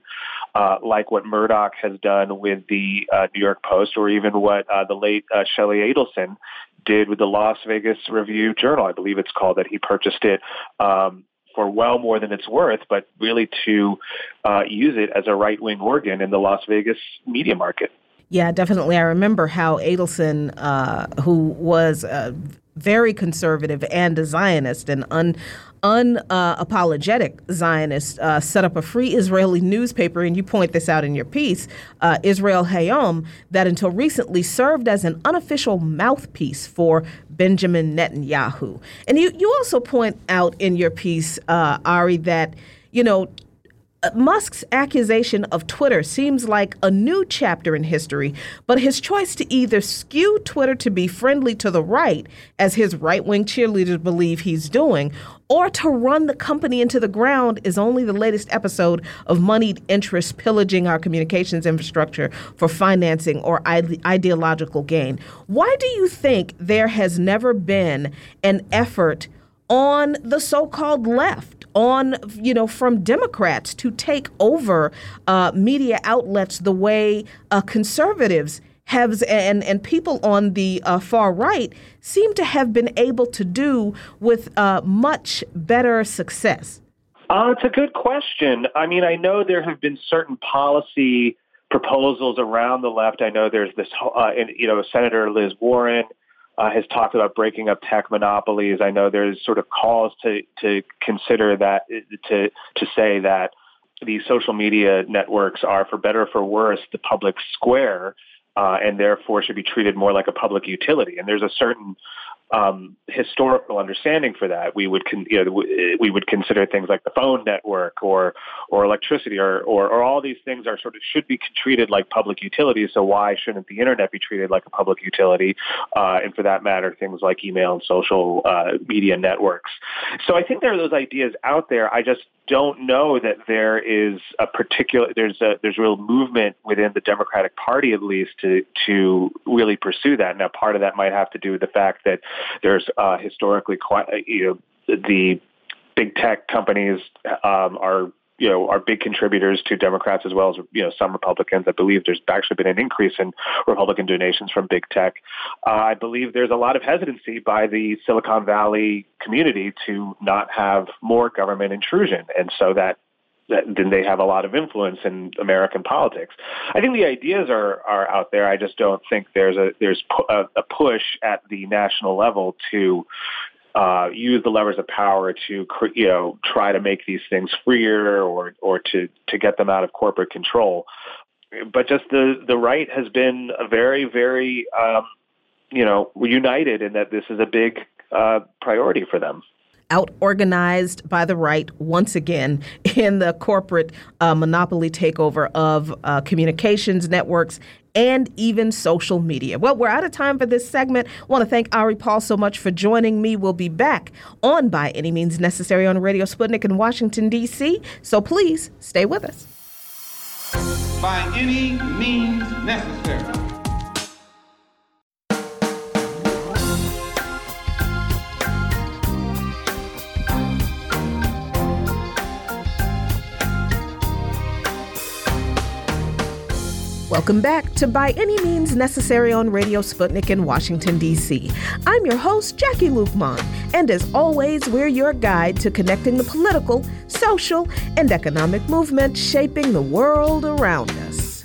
uh, like what Murdoch has done with the uh, New York Post, or even what uh, the late uh, Sheldon Adelson did with the Las Vegas Review Journal. I believe it's called that. He purchased it. Um, for well more than it's worth, but really to uh, use it as a right wing organ in the Las Vegas media market. Yeah, definitely. I remember how Adelson, uh, who was very conservative and a Zionist and un, unapologetic uh, Zionist, uh, set up a free Israeli newspaper, and you point this out in your piece, uh, Israel Hayom, that until recently served as an unofficial mouthpiece for Benjamin Netanyahu. And you, you also point out in your piece, uh, Ari, that, you know, Uh, Musk's accusation of Twitter seems like a new chapter in history, but his choice to either skew Twitter to be friendly to the right, as his right wing cheerleaders believe he's doing, or to run the company into the ground is only the latest episode of moneyed interests pillaging our communications infrastructure for financing or ideological gain. Why do you think there has never been an effort on the so called left? On, you know, from Democrats to take over uh, media outlets the way uh, conservatives have and and people on the uh, far right seem to have been able to do with uh, much better success. Uh, it's a good question. I mean, I know there have been certain policy proposals around the left. I know there's this, uh, you know, Senator Liz Warren uh, has talked about breaking up tech monopolies. I know there's sort of calls to to consider that to to say that these social media networks are, for better or for worse, the public square, uh, and therefore should be treated more like a public utility. And there's a certain um, historical understanding for that. We would, con- you know, we would consider things like the phone network or or electricity or, or or all these things are sort of should be treated like public utilities. So why shouldn't the internet be treated like a public utility? Uh, and for that matter, things like email and social uh, media networks. So I think there are those ideas out there. I just don't know that there is a particular there's a there's real movement within the Democratic Party at least to to really pursue that. Now, part of that might have to do with the fact that there's uh, historically quite you know the big tech companies um, are you know, are big contributors to Democrats as well as, you know, some Republicans. I believe there's actually been an increase in Republican donations from big tech. Uh, I believe there's a lot of hesitancy by the Silicon Valley community to not have more government intrusion. And so that then they have a lot of influence in American politics. I think the ideas are are out there. I just don't think there's a there's a, a push at the national level to uh, use the levers of power to you know try to make these things freer or or to to get them out of corporate control. But just the the right has been a very very um, you know united in that this is a big uh, priority for them out organized by the right once again in the corporate uh, monopoly takeover of uh, communications networks and even social media. Well, we're out of time for this segment. I want to thank Ari Paul so much for joining me. We'll be back on By Any Means Necessary on Radio Sputnik in Washington, D.C. So please stay with us. By any means necessary. Welcome back to By Any Means Necessary on Radio Sputnik in Washington, D.C. I'm your host, Jacquie Luqman, and as always, we're your guide to connecting the political, social, and economic movement shaping the world around us.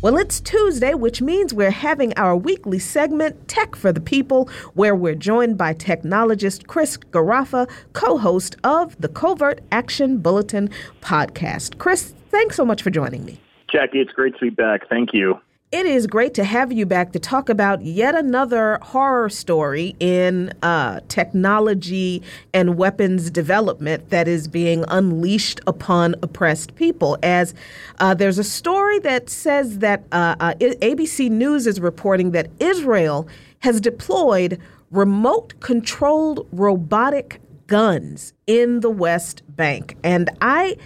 Well, it's Tuesday, which means we're having our weekly segment, Tech for the People, where we're joined by technologist Chris Garaffa, co host of the Covert Action Bulletin podcast. Chris, thanks so much for joining me. Jacquie, it's great to be back. Thank you. It is great to have you back to talk about yet another horror story in uh, technology and weapons development that is being unleashed upon oppressed people. As uh, there's a story that says that uh, uh ABC News is reporting that Israel has deployed remote controlled robotic guns in the West Bank. And I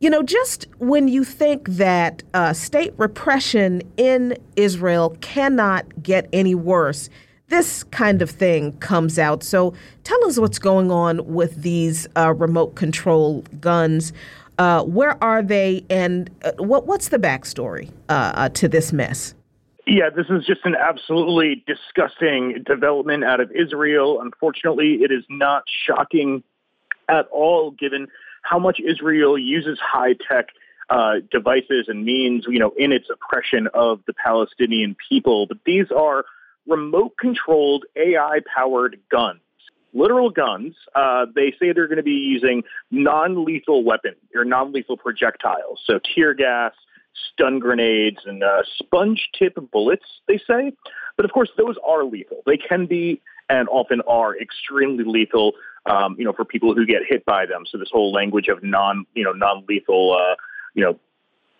you know, just when you think that uh, state repression in Israel cannot get any worse, this kind of thing comes out. So tell us what's going on with these uh, remote control guns. Uh, where are they, and uh, what, what's the backstory uh, uh, to this mess? Yeah, this is just an absolutely disgusting development out of Israel. Unfortunately, it is not shocking at all, given how much Israel uses high tech uh, devices and means, you know, in its oppression of the Palestinian people. But these are remote controlled AI powered guns, literal guns. Uh, they say they're going to be using non-lethal weapons or non-lethal projectiles, so tear gas, stun grenades, and uh, sponge-tip bullets. They say, but of course, those are lethal. They can be and often are extremely lethal. Um, you know, for people who get hit by them. So this whole language of non, you know, non-lethal, uh, you know,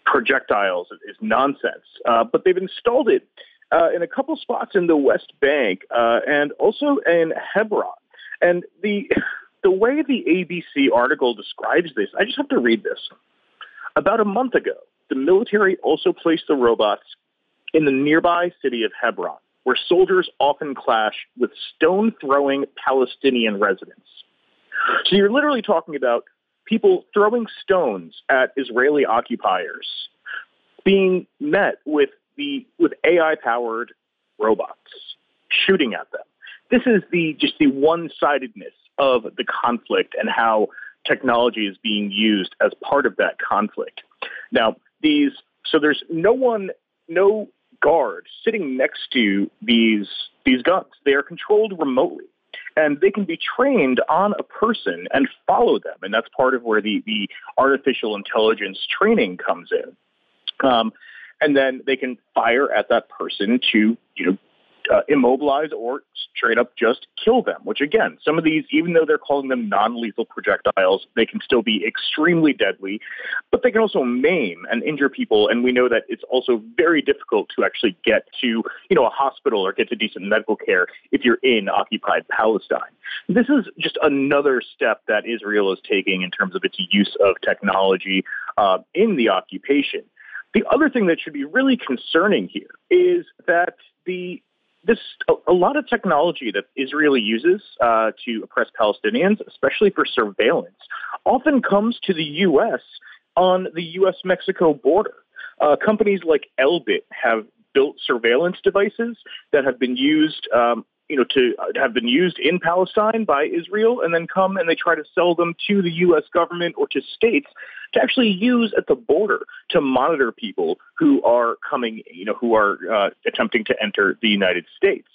projectiles is nonsense. Uh, but they've installed it uh, in a couple spots in the West Bank uh, and also in Hebron. And the the way the ABC article describes this, I just have to read this. About a month ago, the military also placed the robots in the nearby city of Hebron, where soldiers often clash with stone throwing Palestinian residents. So you're literally talking about people throwing stones at Israeli occupiers being met with the with AI powered robots shooting at them. This is the just the one sidedness of the conflict and how technology is being used as part of that conflict. Now, these so there's no one, no guard sitting next to these these guns. They are controlled remotely. And they can be trained on a person and follow them. And that's part of where the, the artificial intelligence training comes in. Um, and then they can fire at that person to you know uh, immobilize or straight up just kill them. Which again, some of these, even though they're calling them non-lethal projectiles, they can still be extremely deadly, but they can also maim and injure people. And we know that it's also very difficult to actually get to you know a hospital or get to decent medical care if you're in occupied Palestine. This is just another step that Israel is taking in terms of its use of technology uh, in the occupation. The other thing that should be really concerning here is that the this a, lot of technology that Israel uses uh, to oppress Palestinians, especially for surveillance, often comes to the U.S. on the U.S. Mexico border. Uh, companies like Elbit have built surveillance devices that have been used um, you know, to have been used in Palestine by Israel and then come and they try to sell them to the U.S. government or to states to actually use at the border to monitor people who are coming, you know, who are uh, attempting to enter the United States.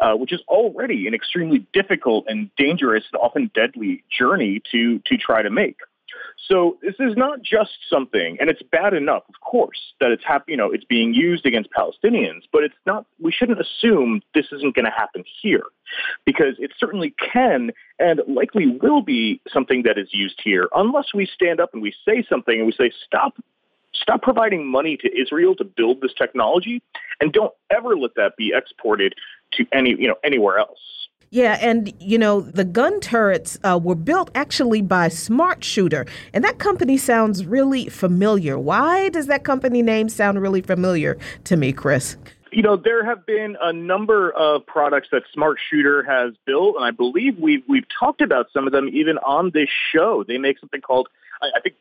Uh, which is already an extremely difficult and dangerous and often deadly journey to to try to make. So this is not just something, and it's bad enough, of course, that it's hap- you know it's being used against Palestinians, but it's not. We shouldn't assume this isn't going to happen here, because it certainly can and likely will be something that is used here, unless we stand up and we say something and we say stop. Stop providing money to Israel to build this technology, and don't ever let that be exported to any you know anywhere else. Yeah, and you know, the gun turrets uh, were built actually by Smart Shooter, and that company sounds really familiar. Why does that company name sound really familiar to me, Chris? You know, there have been a number of products that Smart Shooter has built, and I believe we've we've talked about some of them even on this show. They make something called I, I think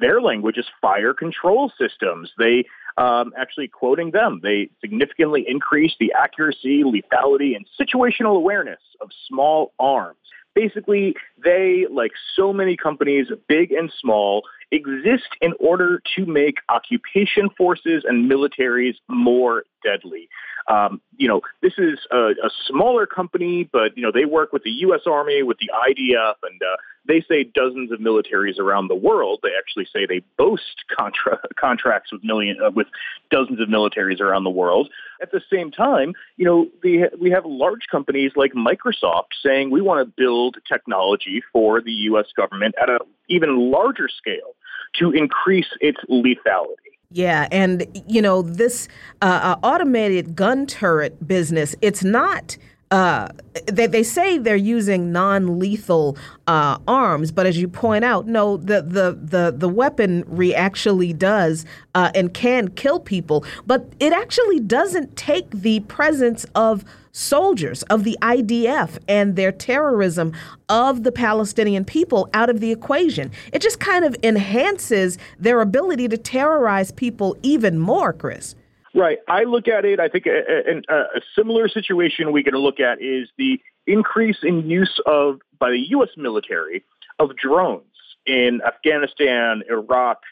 their language is fire control systems. They um, actually quoting them, they significantly increase the accuracy, lethality, and situational awareness of small arms. Basically, they, like so many companies, big and small, exist in order to make occupation forces and militaries more deadly. Um, you know, this is a, a, smaller company, but you know they work with the U.S. Army, with the IDF, and uh, they say dozens of militaries around the world. They actually say they boast contra- contracts with million uh, with dozens of militaries around the world. At the same time, you know, the, we have large companies like Microsoft saying we want to build technology for the U.S. government at an even larger scale to increase its lethality. Yeah, and you know this uh, uh, automated gun turret business. It's not. Uh, they, they say they're using non-lethal uh, arms, but as you point out, no, the the the, the weaponry actually does uh, and can kill people, but it actually doesn't take the presence of soldiers of the IDF and their terrorism of the Palestinian people out of the equation. It just kind of enhances their ability to terrorize people even more, Chris. Right. I look at it, I think a, a, a similar situation we can look at is the increase in use of, by the U.S. military, of drones in Afghanistan, Iraq,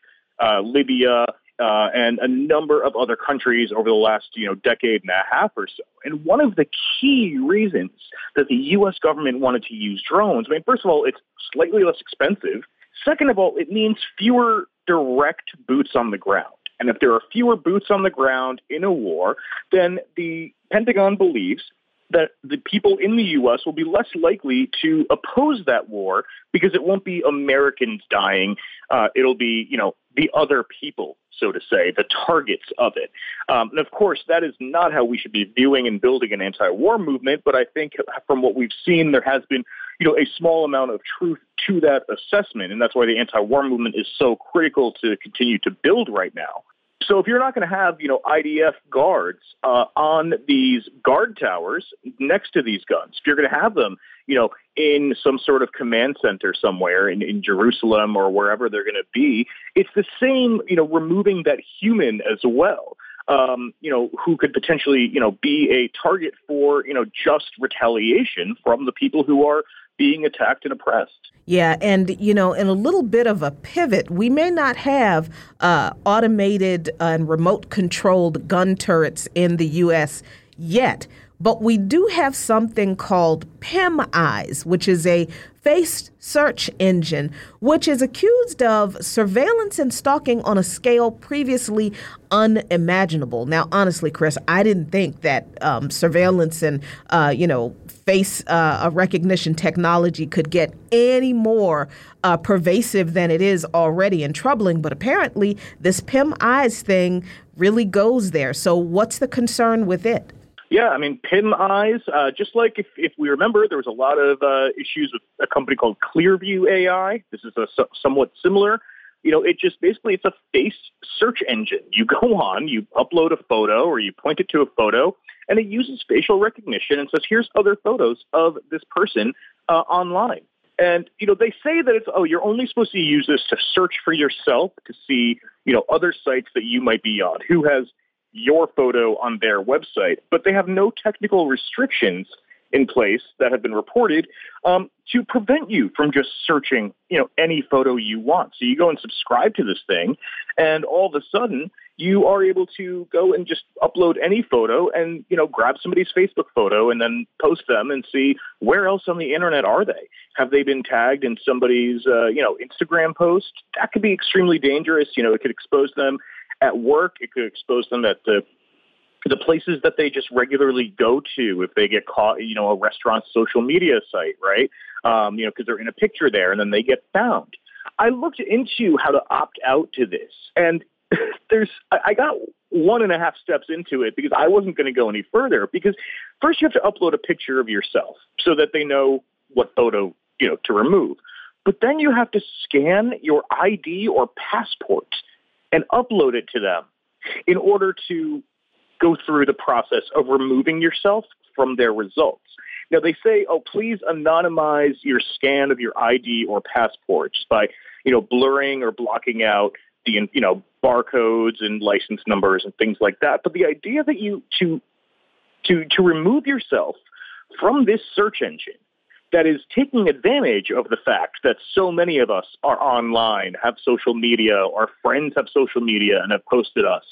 uh, Libya, uh, and a number of other countries over the last you know decade and a half or so. And one of the key reasons that the U.S. government wanted to use drones, I mean, first of all, it's slightly less expensive. Second of all, it means fewer direct boots on the ground. And if there are fewer boots on the ground in a war, then the Pentagon believes that the people in the U.S. will be less likely to oppose that war because it won't be Americans dying. Uh, it'll be, you know, the other people, so to say, the targets of it. Um, and of course, that is not how we should be viewing and building an anti-war movement. But I think from what we've seen, there has been, you know, a small amount of truth to that assessment, and that's why the anti-war movement is so critical to continue to build right now. So if you're not going to have, you know, IDF guards uh, on these guard towers next to these guns, if you're going to have them, you know, in some sort of command center somewhere in, in Jerusalem or wherever they're going to be, it's the same, you know, removing that human as well. Um, you know, who could potentially, you know, be a target for, you know, just retaliation from the people who are being attacked and oppressed. Yeah, and you know, in a little bit of a pivot, we may not have uh, automated and remote controlled gun turrets in the U.S. yet, but we do have something called PIM Eyes, which is a face search engine, which is accused of surveillance and stalking on a scale previously unimaginable. Now, honestly, Chris, I didn't think that um, surveillance and, uh, you know, face uh, recognition technology could get any more uh, pervasive than it is already and troubling. But apparently, this PimEyes thing really goes there. So, what's the concern with it? Yeah, I mean, PimEyes, uh, just like if, if we remember, there was a lot of uh, issues with a company called Clearview AI. This is a somewhat similar. You know, it just basically it's a face search engine. You go on, you upload a photo or you point it to a photo, and it uses facial recognition and says, "Here's other photos of this person uh, online." And you know, they say that it's oh, you're only supposed to use this to search for yourself to see you know other sites that you might be on. Who has your photo on their website, but they have no technical restrictions in place that have been reported um, to prevent you from just searching, you know, any photo you want. So you go and subscribe to this thing, and all of a sudden you are able to go and just upload any photo and you know grab somebody's Facebook photo and then post them and see where else on the internet are they? Have they been tagged in somebody's uh, you know Instagram post? That could be extremely dangerous. You know, it could expose them at work. It could expose them at the the places that they just regularly go to if they get caught, you know, a restaurant's social media site, right? Um, you know, because they're in a picture there and then they get found. I looked into how to opt out to this, and there's I got one and a half steps into it because I wasn't going to go any further. Because first you have to upload a picture of yourself so that they know what photo you know to remove. But then you have to scan your ID or passport and upload it to them in order to go through the process of removing yourself from their results. Now they say, oh, please anonymize your scan of your ID or passports by, you know, blurring or blocking out the, you know, barcodes and license numbers and things like that. But the idea that you to to to remove yourself from this search engine that is taking advantage of the fact that so many of us are online, have social media, our friends have social media and have posted us.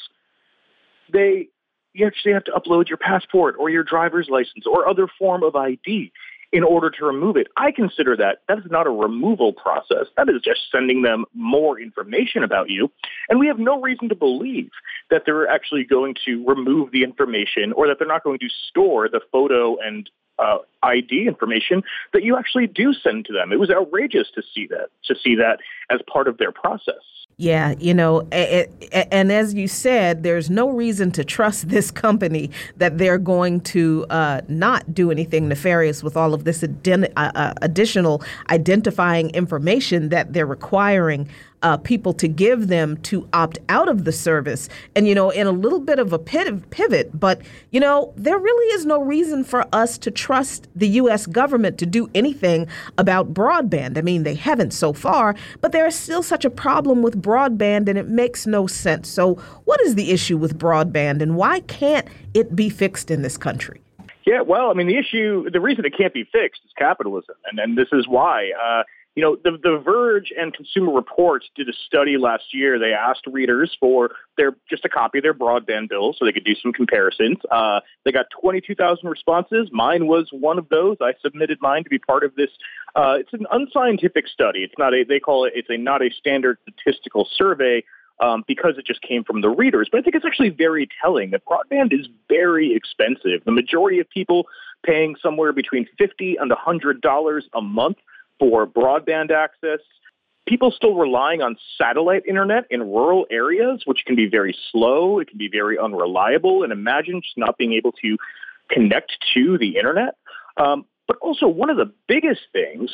They you actually have to upload your passport or your driver's license or other form of ID in order to remove it. I consider that that is not a removal process. That is just sending them more information about you. And we have no reason to believe that they're actually going to remove the information or that they're not going to store the photo and uh, ID information that you actually do send to them. It was outrageous to see that, to see that as part of their process. Yeah, you know, and as you said, there's no reason to trust this company that they're going to uh, not do anything nefarious with all of this uh, uh, additional identifying information that they're requiring uh, people to give them to opt out of the service. And, you know, in a little bit of a pivot, but, you know, there really is no reason for us to trust the U.S. government to do anything about broadband. I mean, they haven't so far, but there is still such a problem with broadband and it makes no sense. So, what is the issue with broadband and why can't it be fixed in this country? Yeah, well, I mean, the issue, the reason it can't be fixed is capitalism. And, and this is why. Uh, You know, the, the Verge and Consumer Reports did a study last year. They asked readers for their just a copy of their broadband bill so they could do some comparisons. Uh, they got 22,000 responses. Mine was one of those. I submitted mine to be part of this. Uh, it's an unscientific study. It's not a, they call it, it's a not a standard statistical survey. Um, because it just came from the readers. But I think it's actually very telling that broadband is very expensive. The majority of people paying somewhere between 50 and $100 a month for broadband access. People still relying on satellite internet in rural areas, which can be very slow, it can be very unreliable, and imagine just not being able to connect to the internet. Um, but also, one of the biggest things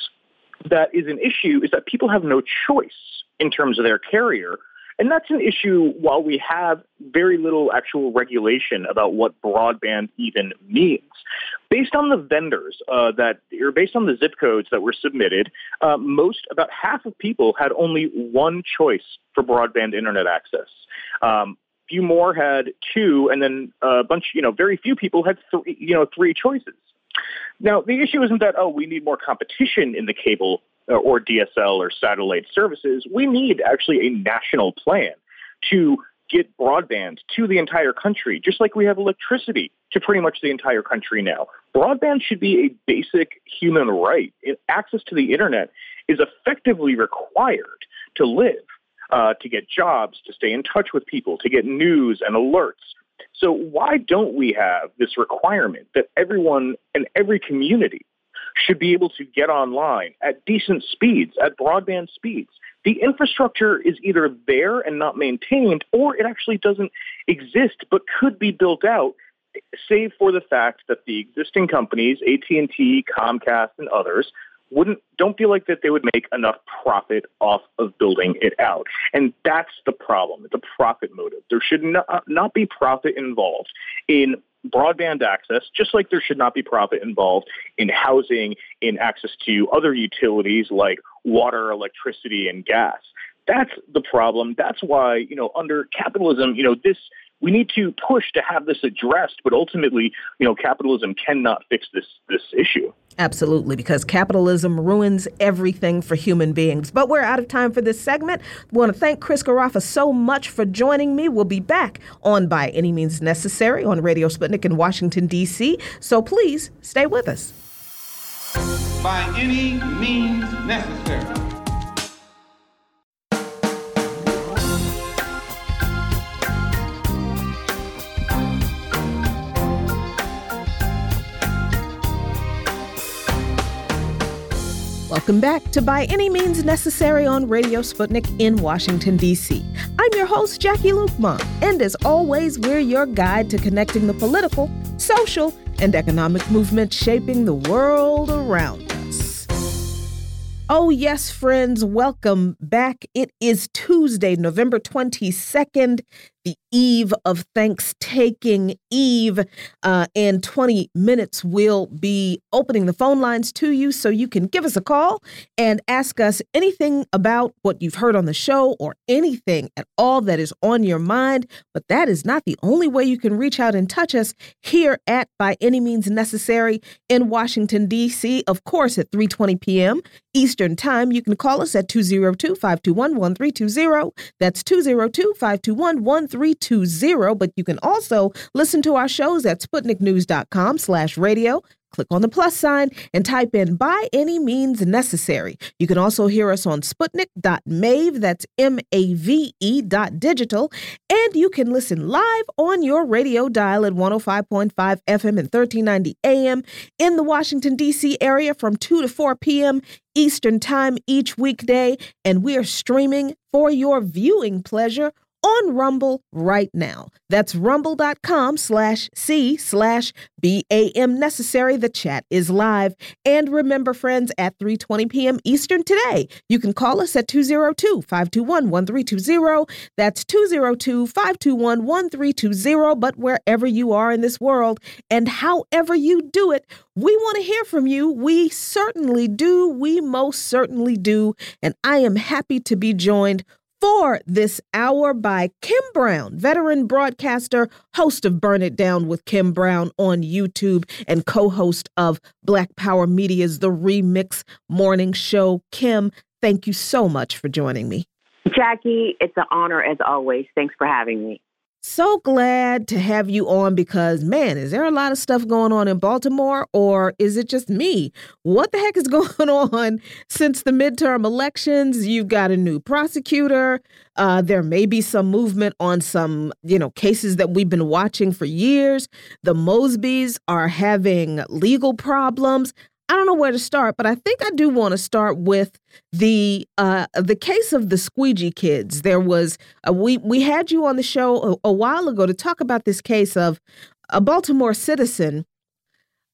that is an issue is that people have no choice in terms of their carrier and that's an issue while we have very little actual regulation about what broadband even means. Based on the vendors uh, that, or based on the zip codes that were submitted, uh, most, about half of people had only one choice for broadband internet access. Um, few more had two, and then a bunch, you know, very few people had three, you know, three choices. Now, the issue isn't that, oh, we need more competition in the cable uh, or DSL or satellite services, we need actually a national plan to get broadband to the entire country, just like we have electricity to pretty much the entire country now. Broadband should be a basic human right. Access to the internet is effectively required to live, uh, to get jobs, to stay in touch with people, to get news and alerts. So why don't we have this requirement that everyone and every community should be able to get online at decent speeds, at broadband speeds. The infrastructure is either there and not maintained, or it actually doesn't exist but could be built out, save for the fact that the existing companies, AT&T, Comcast, and others, wouldn't don't feel like that they would make enough profit off of building it out. And that's the problem. It's a profit motive. There should not, not be profit involved in broadband access, just like there should not be profit involved in housing, in access to other utilities like water, electricity, and gas. That's the problem. That's why, you know, under capitalism, you know, this we need to push to have this addressed, but ultimately, you know, capitalism cannot fix this this issue. Absolutely, because capitalism ruins everything for human beings. But we're out of time for this segment. We want to thank Chris Garaffa so much for joining me. We'll be back on By Any Means Necessary on Radio Sputnik in Washington, D.C. So please stay with us. By any means necessary. Welcome back to By Any Means Necessary on Radio Sputnik in Washington, D.C. I'm your host, Jacquie Luqman, and as always, we're your guide to connecting the political, social, and economic movements shaping the world around us. Oh, yes, friends, welcome back. It is Tuesday, November 22nd, the eve of Thanksgiving Eve. Uh, in 20 minutes, we'll be opening the phone lines to you so you can give us a call and ask us anything about what you've heard on the show or anything at all that is on your mind. But that is not the only way you can reach out and touch us here at By Any Means Necessary in Washington, D.C. Of course, at 3:20 p.m. Eastern Time, you can call us at 202-521-1320. That's 202-521-1320. 320, but you can also listen to our shows at sputniknews.com slash radio. Click on the plus sign and type in by any means necessary. You can also hear us on sputnik.mave, that's M-A-V-E dot digital, and you can listen live on your radio dial at 105.5 FM and 1390 AM in the Washington, D.C. area from 2 to 4 p.m. Eastern Time each weekday, and we are streaming for your viewing pleasure on Rumble right now. That's rumble.com slash C slash BAM necessary. The chat is live. And remember, friends, at 3.20 p.m. Eastern today, you can call us at 202-521-1320. That's 202-521-1320. But wherever you are in this world and however you do it, we want to hear from you. We certainly do. We most certainly do. And I am happy to be joined for this hour by Kim Brown, veteran broadcaster, host of Burn It Down with Kim Brown on YouTube, and co host of Black Power Media's The Remix Morning Show. Kim, thank you so much for joining me. Jacquie, it's an honor as always. Thanks for having me. So glad to have you on because, man, is there a lot of stuff going on in Baltimore or is it just me? What the heck is going on since the midterm elections? You've got a new prosecutor. Uh, there may be some movement on some, you know, cases that we've been watching for years. The Mosbys are having legal problems. I don't know where to start, but I think I do want to start with the uh, the case of the squeegee kids. There was uh, we we had you on the show a, a, while ago to talk about this case of a Baltimore citizen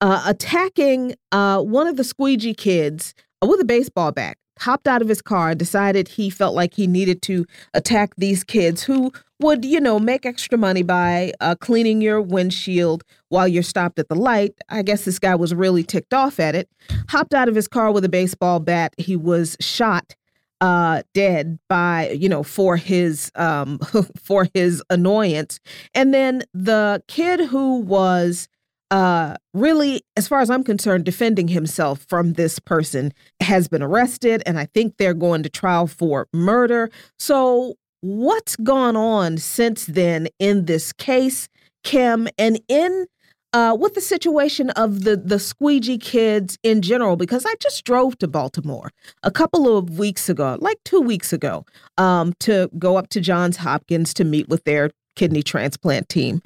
uh, attacking uh, one of the squeegee kids with a baseball bat hopped out of his car, decided he felt like he needed to attack these kids who would, you know, make extra money by uh, cleaning your windshield while you're stopped at the light. I guess this guy was really ticked off at it. Hopped out of his car with a baseball bat. He was shot uh dead by you know for his um for his annoyance and then the kid who was uh, really, as far as I'm concerned, defending himself from this person has been arrested, and I think they're going to trial for murder. So, what's gone on since then in this case, Kim, and in uh, with the situation of the the squeegee kids in general? Because I just drove to Baltimore a couple of weeks ago, like two weeks ago, um, to go up to Johns Hopkins to meet with their kidney transplant team.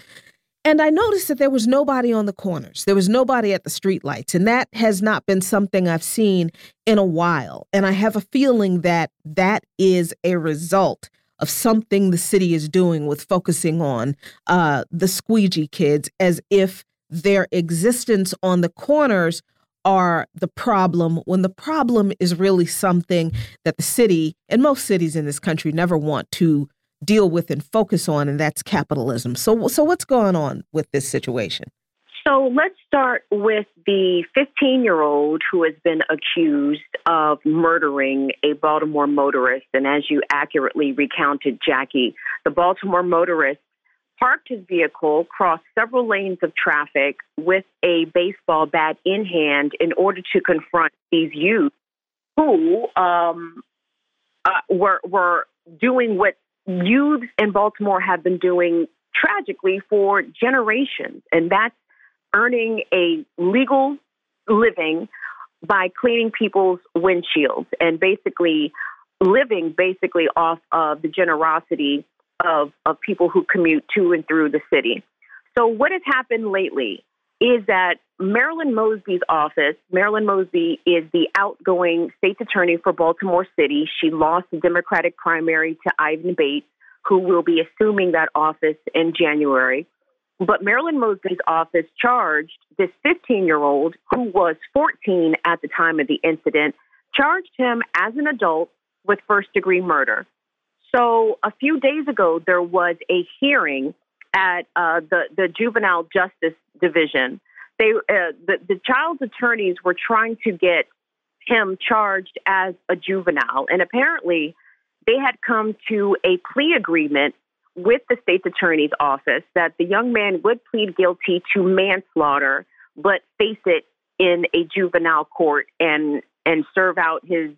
And I noticed that there was nobody on the corners. There was nobody at the streetlights. And that has not been something I've seen in a while. And I have a feeling that that is a result of something the city is doing with focusing on uh, the squeegee kids as if their existence on the corners are the problem when the problem is really something that the city and most cities in this country never want to deal with and focus on, and that's capitalism. So, so what's going on with this situation? So let's start with the 15 year old who has been accused of murdering a Baltimore motorist. And as you accurately recounted, Jacquie, the Baltimore motorist parked his vehicle, crossed several lanes of traffic with a baseball bat in hand in order to confront these youth who um, uh, were, were doing what youths in Baltimore have been doing tragically for generations, and that's earning a legal living by cleaning people's windshields and basically living basically off of the generosity of, of people who commute to and through the city. So what has happened lately is that Marilyn Mosby's office, Marilyn Mosby is the outgoing state's attorney for Baltimore City. She lost the Democratic primary to Ivan Bates, who will be assuming that office in January. But Marilyn Mosby's office charged this 15 year old, who was 14 at the time of the incident, charged him as an adult with first degree murder. So a few days ago, there was a hearing at uh, the the juvenile justice division. They uh, the the child's attorneys were trying to get him charged as a juvenile, and apparently they had come to a plea agreement with the state's attorney's office that the young man would plead guilty to manslaughter, but face it in a juvenile court and and serve out his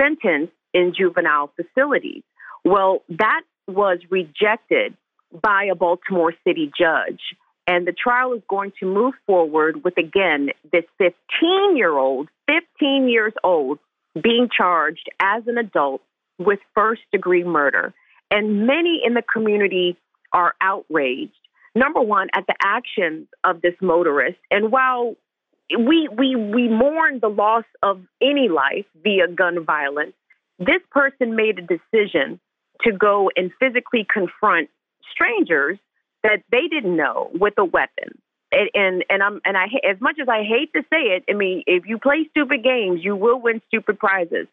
sentence in juvenile facilities. Well, that was rejected by a Baltimore City judge. And the trial is going to move forward with, again, this 15 year old, 15 years old, being charged as an adult with first degree murder. And many in the community are outraged. Number one, at the actions of this motorist. And while we, we, we mourn the loss of any life via gun violence, this person made a decision to go and physically confront strangers that they didn't know with a weapon. And and, and I'm and I as much as I hate to say it, I mean, if you play stupid games, you will win stupid prizes.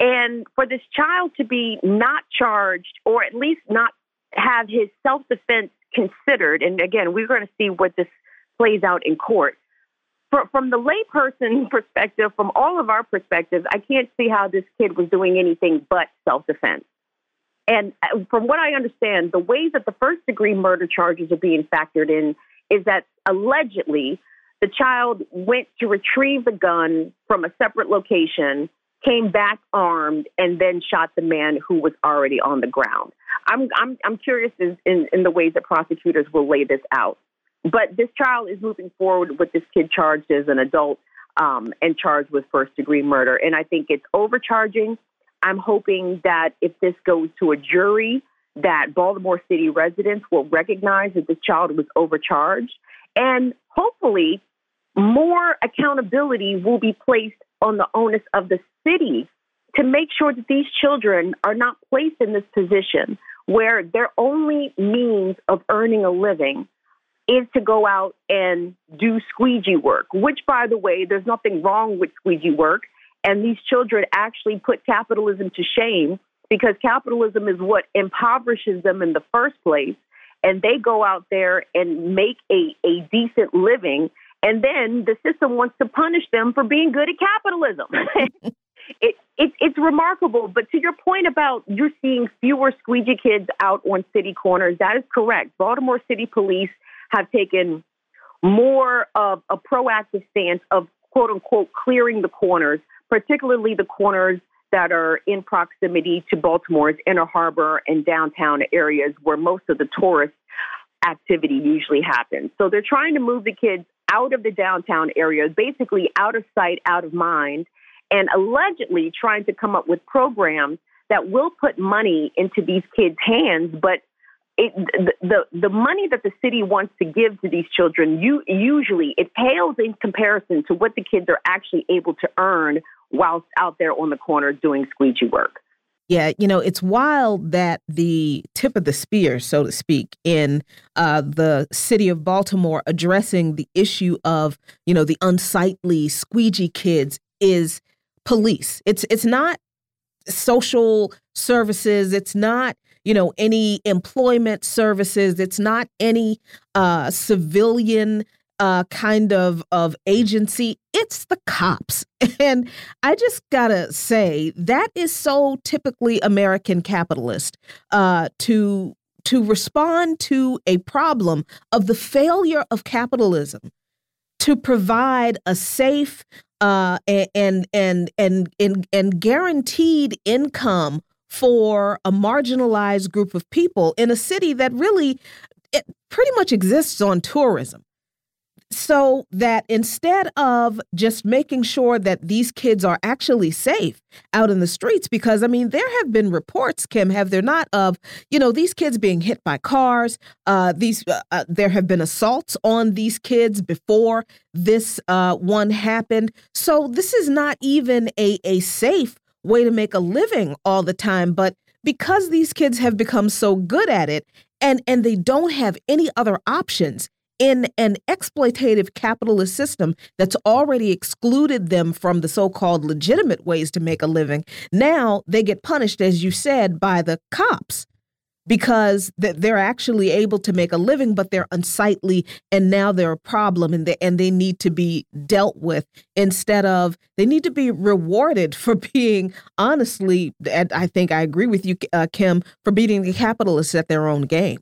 And for this child to be not charged, or at least not have his self defense considered, and again, we're going to see what this plays out in court. For, from the layperson perspective, from all of our perspectives, I can't see how this kid was doing anything but self defense. And uh, from what I understand, the way that the first degree murder charges are being factored in is that allegedly the child went to retrieve the gun from a separate location, came back armed, and then shot the man who was already on the ground. I'm I'm I'm curious in, in, in the ways that prosecutors will lay this out. But this trial is moving forward with this kid charged as an adult um, and charged with first degree murder. And I think it's overcharging. I'm hoping that if this goes to a jury, that Baltimore City residents will recognize that this child was overcharged. And hopefully, more accountability will be placed on the onus of the city to make sure that these children are not placed in this position where their only means of earning a living is to go out and do squeegee work, which, by the way, there's nothing wrong with squeegee work. And these children actually put capitalism to shame because capitalism is what impoverishes them in the first place. And they go out there and make a, a decent living. And then the system wants to punish them for being good at capitalism. it, it, it's remarkable. But to your point about you're seeing fewer squeegee kids out on city corners, that is correct. Baltimore City Police have taken more of a proactive stance of quote unquote clearing the corners, particularly the corners that are in proximity to Baltimore's inner harbor and downtown areas where most of the tourist activity usually happens. So they're trying to move the kids out of the downtown areas, basically out of sight, out of mind, and allegedly trying to come up with programs that will put money into these kids' hands, but it, the the money that the city wants to give to these children, you usually it pales in comparison to what the kids are actually able to earn whilst out there on the corner doing squeegee work. Yeah, you know, it's wild that the tip of the spear, so to speak, in uh, the city of Baltimore addressing the issue of, you know, the unsightly squeegee kids is police. It's it's not social services. It's not you know, any employment services. It's not any uh, civilian uh, kind of of agency. It's the cops, and I just gotta say that is so typically American capitalist uh, to to respond to a problem of the failure of capitalism to provide a safe uh, and and and and and guaranteed income for a marginalized group of people in a city that really it pretty much exists on tourism. So that instead of just making sure that these kids are actually safe out in the streets, because I mean, there have been reports, Kim, have there not, of you know these kids being hit by cars. Uh, these uh, uh, there have been assaults on these kids before this uh, one happened. So this is not even a a safe way to make a living all the time. But because these kids have become so good at it and, and they don't have any other options in an exploitative capitalist system that's already excluded them from the so called legitimate ways to make a living, now they get punished, as you said, by the cops because they're actually able to make a living, but they're unsightly, and now they're a problem, and they and they need to be dealt with instead of they need to be rewarded for being honestly. And I think I agree with you, uh, Kim, for beating the capitalists at their own game.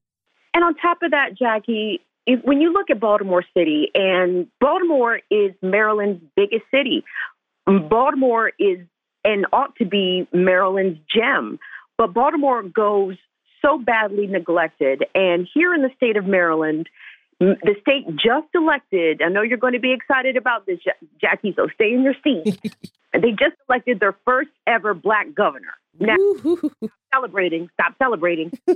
And on top of that, Jacquie, if, when you look at Baltimore City, and Baltimore is Maryland's biggest city, Baltimore is and ought to be Maryland's gem. But Baltimore goes so badly neglected. And here in the state of Maryland, the state just elected, I know you're going to be excited about this, Jacquie, so stay in your seat. they just elected their first ever black governor. Now, stop celebrating, stop celebrating.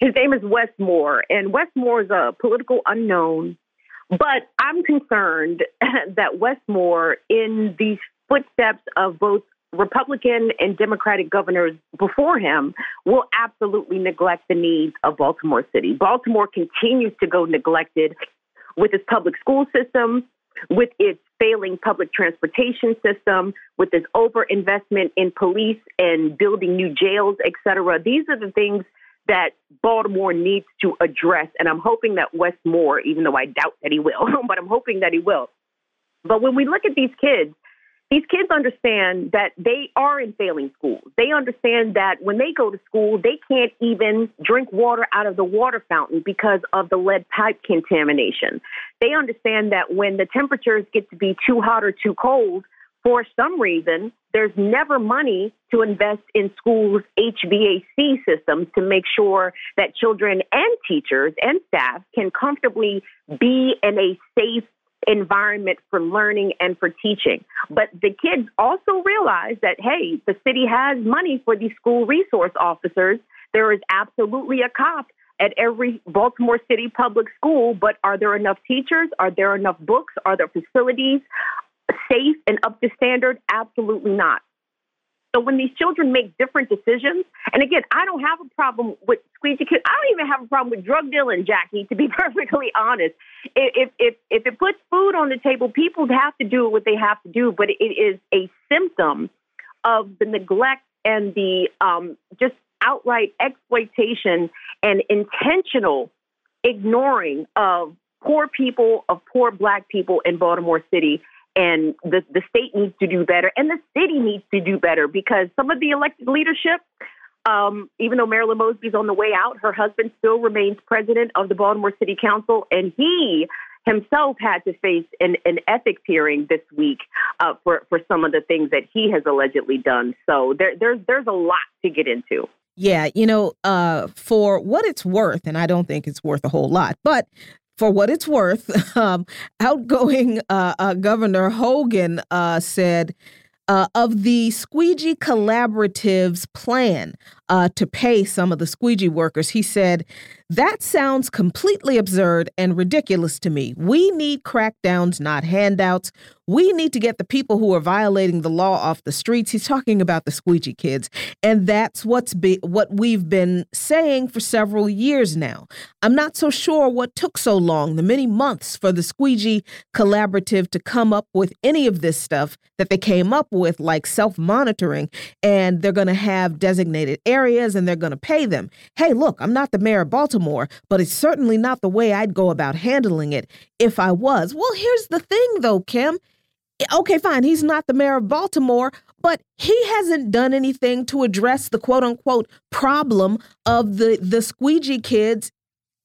His name is Wes Moore, and Wes Moore is a political unknown. But I'm concerned that Wes Moore, in these footsteps of both Republican and Democratic governors before him will absolutely neglect the needs of Baltimore City. Baltimore continues to go neglected with its public school system, with its failing public transportation system, with its overinvestment in police and building new jails, et cetera. These are the things that Baltimore needs to address. And I'm hoping that Wes Moore, even though I doubt that he will, but I'm hoping that he will. But when we look at these kids, these kids understand that they are in failing schools. They understand that when they go to school, they can't even drink water out of the water fountain because of the lead pipe contamination. They understand that when the temperatures get to be too hot or too cold, for some reason, there's never money to invest in schools' HVAC systems to make sure that children and teachers and staff can comfortably be in a safe environment for learning and for teaching. But the kids also realize that, hey, the city has money for these school resource officers. There is absolutely a cop at every Baltimore City public school, but are there enough teachers? Are there enough books? Are there facilities safe and up to standard? Absolutely not. So when these children make different decisions, and again, I don't have a problem with squeegee kids. I don't even have a problem with drug dealing, Jacquie. To be perfectly honest, if if if it puts food on the table, people have to do what they have to do. But it is a symptom of the neglect and the um, just outright exploitation and intentional ignoring of poor people, of poor Black people in Baltimore City and the, the state needs to do better and the city needs to do better because some of the elected leadership um, even though Marilyn Mosby's on the way out, her husband still remains president of the Baltimore City Council, and he himself had to face an, an ethics hearing this week uh, for for some of the things that he has allegedly done. So there, there's there's a lot to get into. Yeah, you know, uh, for what it's worth, and I don't think it's worth a whole lot, but for what it's worth, um, outgoing uh, uh, Governor Hogan uh, said uh, of the Squeegee Collaborative's plan uh, to pay some of the squeegee workers. He said, That sounds completely absurd and ridiculous to me. We need crackdowns, not handouts. We need to get the people who are violating the law off the streets. He's talking about the squeegee kids. And that's what's be, what we've been saying for several years now. I'm not so sure what took so long, the many months for the squeegee collaborative to come up with any of this stuff that they came up with, like self monitoring. And they're going to have designated areas and they're going to pay them. Hey, look, I'm not the mayor of Baltimore, but it's certainly not the way I'd go about handling it if I was. Well, here's the thing, though, Kim. Okay, fine, he's not the mayor of Baltimore, but he hasn't done anything to address the quote unquote problem of the, the squeegee kids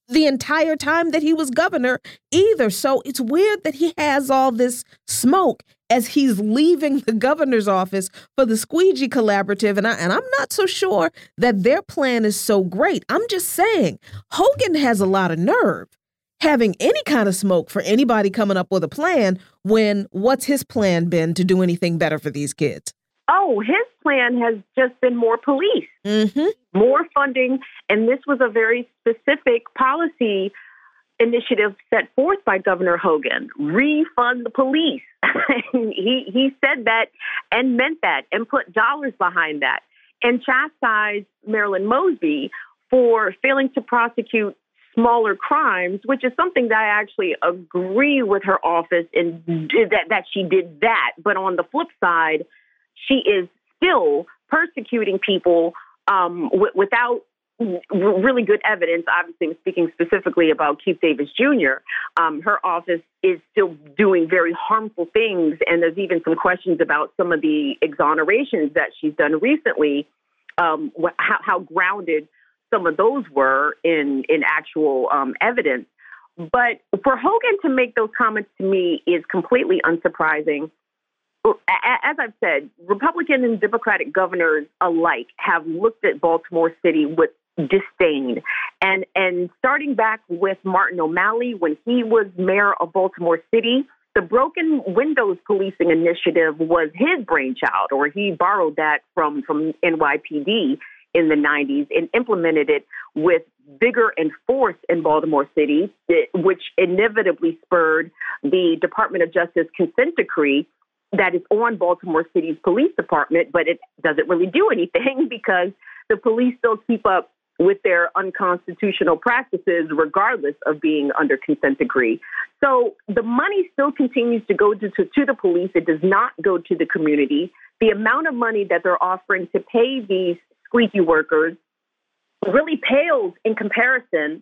the entire time that he was governor either. So it's weird that he has all this smoke as he's leaving the governor's office for the Squeegee Collaborative. And, I, and I'm not so sure that their plan is so great. I'm just saying, Hogan has a lot of nerve having any kind of smoke for anybody coming up with a plan when what's his plan been to do anything better for these kids? Oh, his plan has just been more police, mm-hmm. more funding. And this was a very specific policy initiative set forth by Governor Hogan refund the police. he, he said that and meant that and put dollars behind that and chastised Marilyn Mosby for failing to prosecute smaller crimes, which is something that I actually agree with her office in that, that she did that. But on the flip side, she is still persecuting people um, w- without really good evidence. Obviously, I'm speaking specifically about Keith Davis Jr. Um, her office is still doing very harmful things, and there's even some questions about some of the exonerations that she's done recently. Um, how, how, grounded some of those were in in actual um, evidence. But for Hogan to make those comments to me is completely unsurprising. As I've said, Republican and Democratic governors alike have looked at Baltimore City with disdain. And and starting back with Martin O'Malley when he was mayor of Baltimore City, the broken windows policing initiative was his brainchild, or he borrowed that from from NYPD in the 90s and implemented it with vigor and force in Baltimore City, which inevitably spurred the Department of Justice consent decree that is on Baltimore City's police department, but it doesn't really do anything because the police still keep up with their unconstitutional practices, regardless of being under consent decree. So the money still continues to go to, to, to, the police. It does not go to the community. The amount of money that they're offering to pay these squeaky workers really pales in comparison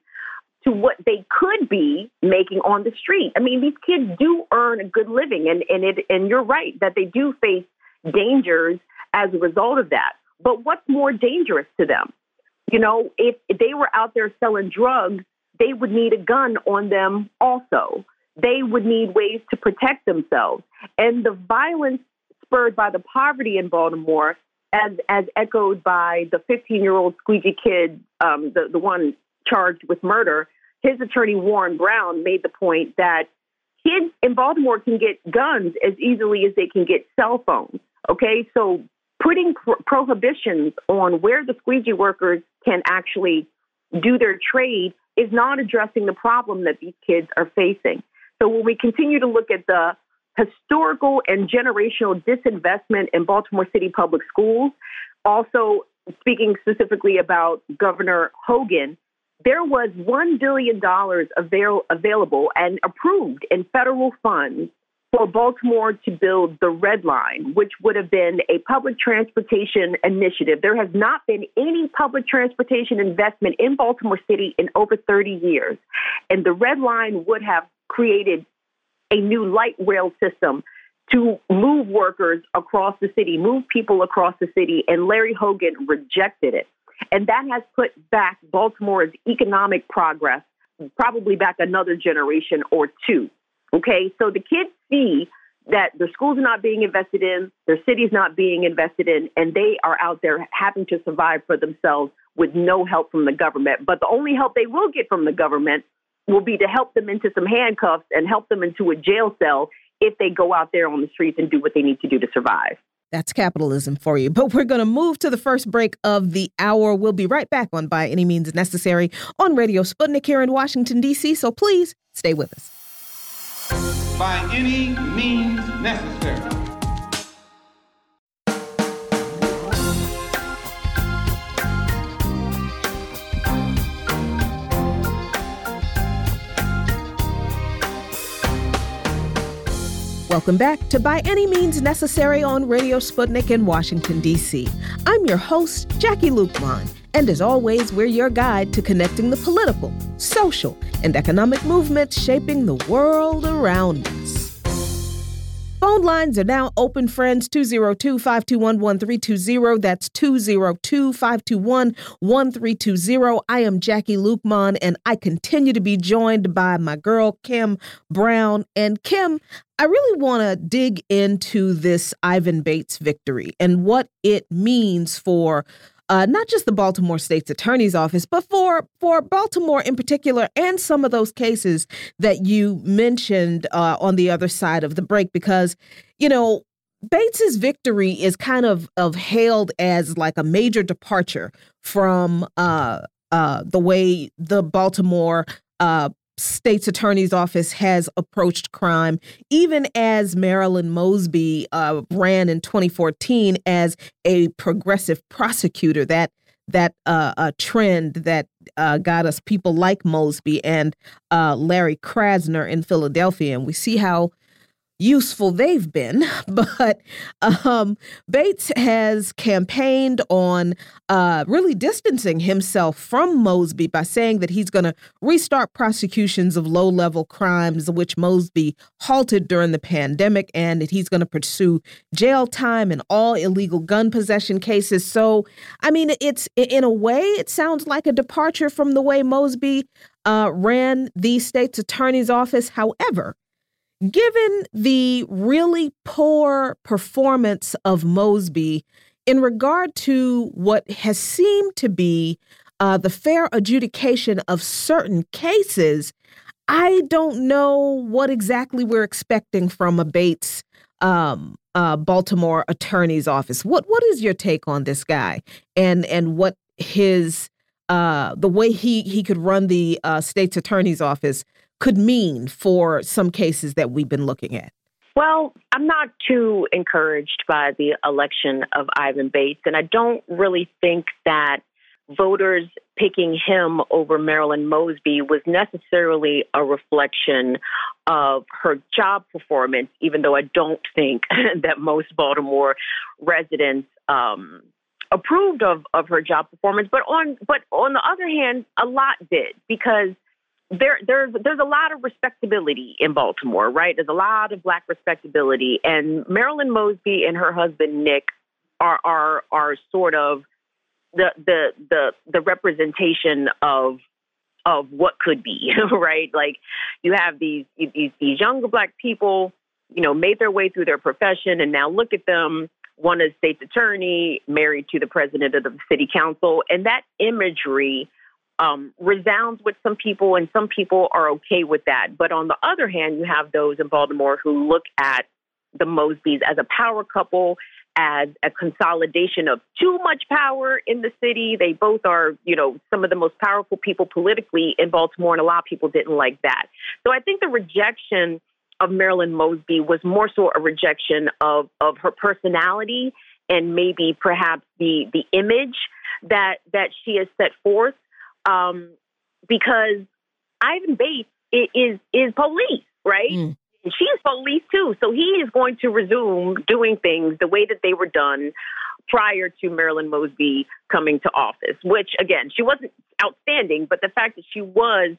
to what they could be making on the street. I mean, these kids do earn a good living, and and it and you're right that they do face dangers as a result of that. But what's more dangerous to them? You know, if, they were out there selling drugs, they would need a gun on them also. They would need ways to protect themselves. And the violence spurred by the poverty in Baltimore, as, as echoed by the 15 year old squeegee kid, um, the, the one charged with murder, his attorney, Warren Brown, made the point that kids in Baltimore can get guns as easily as they can get cell phones. Okay, so putting pro- prohibitions on where the squeegee workers can actually do their trade is not addressing the problem that these kids are facing. So when we continue to look at the historical and generational disinvestment in Baltimore City public schools, also speaking specifically about Governor Hogan, there was $1 billion avail- available and approved in federal funds for Baltimore to build the Red Line, which would have been a public transportation initiative. There has not been any public transportation investment in Baltimore City in over 30 years. And the Red Line would have created a new light rail system to move workers across the city, move people across the city. And Larry Hogan rejected it. And that has put back Baltimore's economic progress probably back another generation or two. Okay, so the kids see that their schools are not being invested in, their cities not being invested in, and they are out there having to survive for themselves with no help from the government. But the only help they will get from the government will be to help them into some handcuffs and help them into a jail cell if they go out there on the streets and do what they need to do to survive. That's capitalism for you. But we're going to move to the first break of the hour. We'll be right back on By Any Means Necessary on Radio Sputnik here in Washington, D.C. So please stay with us by any means necessary. Welcome back to By Any Means Necessary on Radio Sputnik in Washington, D.C. I'm your host, Jacquie Luqman. And as always, we're your guide to connecting the political, social, and economic movements shaping the world around us. Phone lines are now open, friends. 202 521 1320. That's 202 521 1320. I am Jacquie Luqman, and I continue to be joined by my girl, Kim Brown. And Kim, I really want to dig into this Ivan Bates victory and what it means for uh, not just the Baltimore State's Attorney's Office, but for for Baltimore in particular, and some of those cases that you mentioned uh, on the other side of the break, because you know Bates's victory is kind of of hailed as like a major departure from uh, uh, the way the Baltimore uh, state's attorney's office has approached crime, even as Marilyn Mosby uh, ran in 2014 as a progressive prosecutor. That that uh, trend that uh, got us people like Mosby and uh, Larry Krasner in Philadelphia, and we see how useful they've been. But um, Bates has campaigned on uh, really distancing himself from Mosby by saying that he's going to restart prosecutions of low level crimes, which Mosby halted during the pandemic, and that he's going to pursue jail time in all illegal gun possession cases. So, I mean, it's in a way, it sounds like a departure from the way Mosby uh, ran the state's attorney's office. However, Given the really poor performance of Mosby in regard to what has seemed to be uh, the fair adjudication of certain cases, I don't know what exactly we're expecting from a Bates um, uh, Baltimore attorney's office. What what is your take on this guy and and what his uh, the way he he could run the uh, state's attorney's office could mean for some cases that we've been looking at? Well, I'm not too encouraged by the election of Ivan Bates, and I don't really think that voters picking him over Marilyn Mosby was necessarily a reflection of her job performance, even though I don't think that most Baltimore residents um, approved of, of her job performance. But on but on the other hand, a lot did because there there's there's a lot of respectability in Baltimore, right? There's a lot of black respectability, and Marilyn Mosby and her husband Nick are are are sort of the the the the representation of of what could be, right? Like you have these these these younger black people, you know, made their way through their profession, and now look at them. One is state's attorney, married to the president of the city council, and that imagery um, resounds with some people, and some people are okay with that. But on the other hand, you have those in Baltimore who look at the Mosbys as a power couple, as a consolidation of too much power in the city. They both are, you know, some of the most powerful people politically in Baltimore, and a lot of people didn't like that. So I think the rejection of Marilyn Mosby was more so a rejection of of her personality and maybe perhaps the the image that that she has set forth um, because Ivan Bates is is police, right? Mm. She's police too, so he is going to resume doing things the way that they were done prior to Marilyn Mosby coming to office. Which again, she wasn't outstanding, but the fact that she was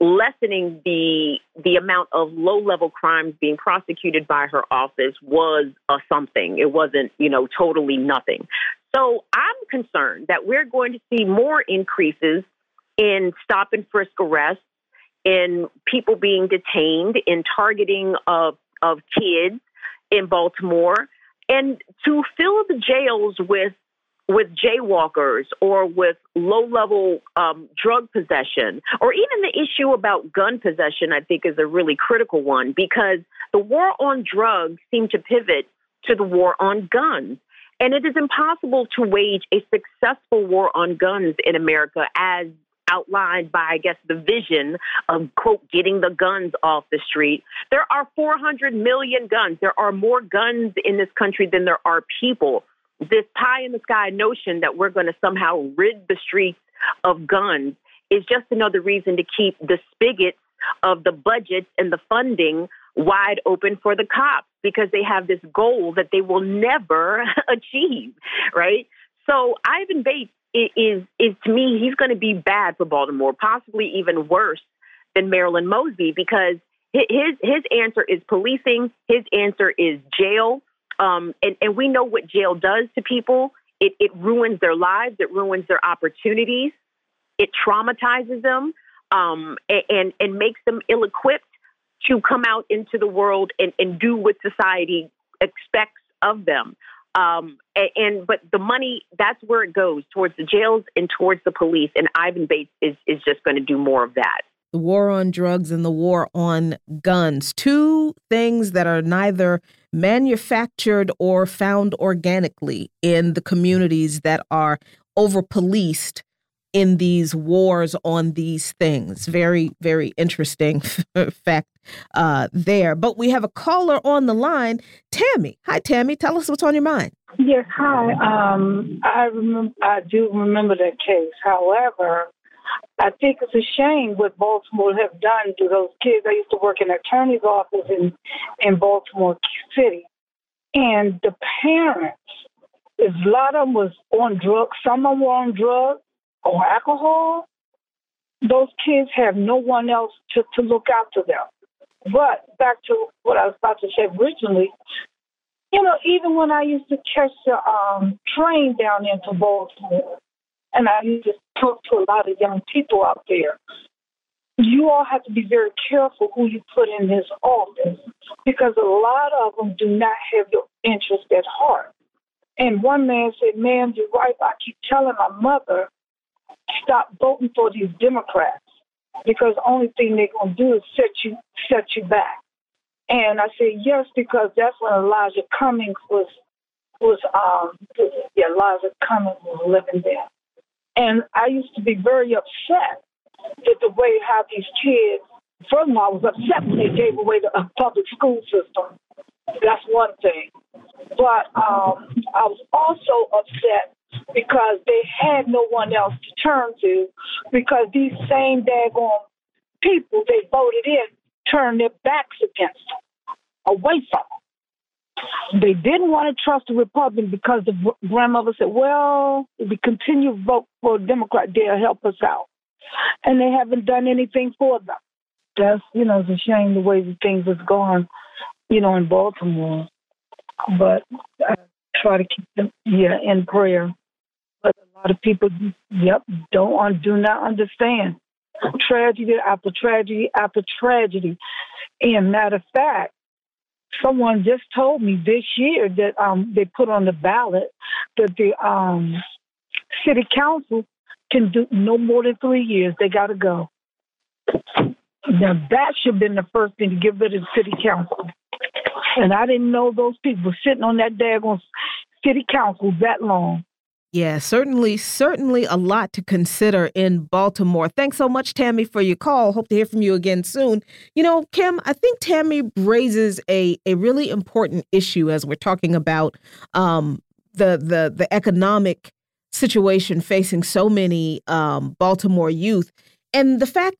lessening the the amount of low level crimes being prosecuted by her office was a something. It wasn't, you know, totally nothing. So I'm concerned that we're going to see more increases in stop and frisk arrests, in people being detained, in targeting of, of kids in Baltimore, and to fill the jails with with jaywalkers or with low level um, drug possession, or even the issue about gun possession, I think is a really critical one because the war on drugs seemed to pivot to the war on guns. And it is impossible to wage a successful war on guns in America as outlined by, I guess, the vision of, quote, getting the guns off the street. There are 400 million guns. There are more guns in this country than there are people. This pie in the sky notion that we're going to somehow rid the streets of guns is just another reason to keep the spigots of the budgets and the funding wide open for the cops because they have this goal that they will never achieve, right? So Ivan Bates is is to me he's going to be bad for Baltimore, possibly even worse than Marilyn Mosby because his his answer is policing. His answer is jail, um, and and we know what jail does to people. It it ruins their lives. It ruins their opportunities. It traumatizes them um, and and makes them ill equipped to come out into the world and, and do what society expects of them. Um, and but the money that's where it goes towards the jails and towards the police. And Ivan Bates is is just going to do more of that. The war on drugs and the war on guns, two things that are neither manufactured or found organically in the communities that are over policed in these wars on these things. Very, very interesting fact uh, there. But we have a caller on the line, Tammy. Hi, Tammy. Tell us what's on your mind. Yes, hi. Um, I remember, I do remember that case. However, I think it's a shame what Baltimore have done to those kids. I used to work in an attorney's office in in Baltimore City, and the parents, a lot of them was on drugs. Some of them were on drugs or alcohol. Those kids have no one else to, to look after them. But back to what I was about to say originally, you know, even when I used to catch the um, train down into Baltimore, and I used to talk to a lot of young people out there, you all have to be very careful who you put in this office because a lot of them do not have your interest at heart. And one man said, "Man, you're right. I keep telling my mother, stop voting for these Democrats because the only thing they're gonna do is set you set you back." And I said yes because that's when Elijah Cummings was was um yeah Elijah Cummings was living there, and I used to be very upset that the way how these kids. All, I was upset when they gave away the uh, public school system. That's one thing, but um, I was also upset because they had no one else to turn to because these same daggone people they voted in turned their backs against them, away from them. They didn't want to trust the Republican because the grandmother said, well, if we continue to vote for a Democrat, they'll help us out. and they haven't done anything for them. That's you know, it's a shame the way the things has gone, you know, in Baltimore. But I try to keep them yeah in prayer. But a lot of people, yep, don't do not understand tragedy after tragedy after tragedy. And matter of fact, someone just told me this year that um, they put on the ballot that the um, city council can do no more than three years. They got to go. Now that should have been the first thing to get rid of the city council. And I didn't know those people were sitting on that daggone city council that long. Yeah, certainly, certainly a lot to consider in Baltimore. Thanks so much, Tammy, for your call. Hope to hear from you again soon. You know, Kim, I think Tammy raises a a really important issue as we're talking about um, the the the economic situation facing so many um, Baltimore youth. And the fact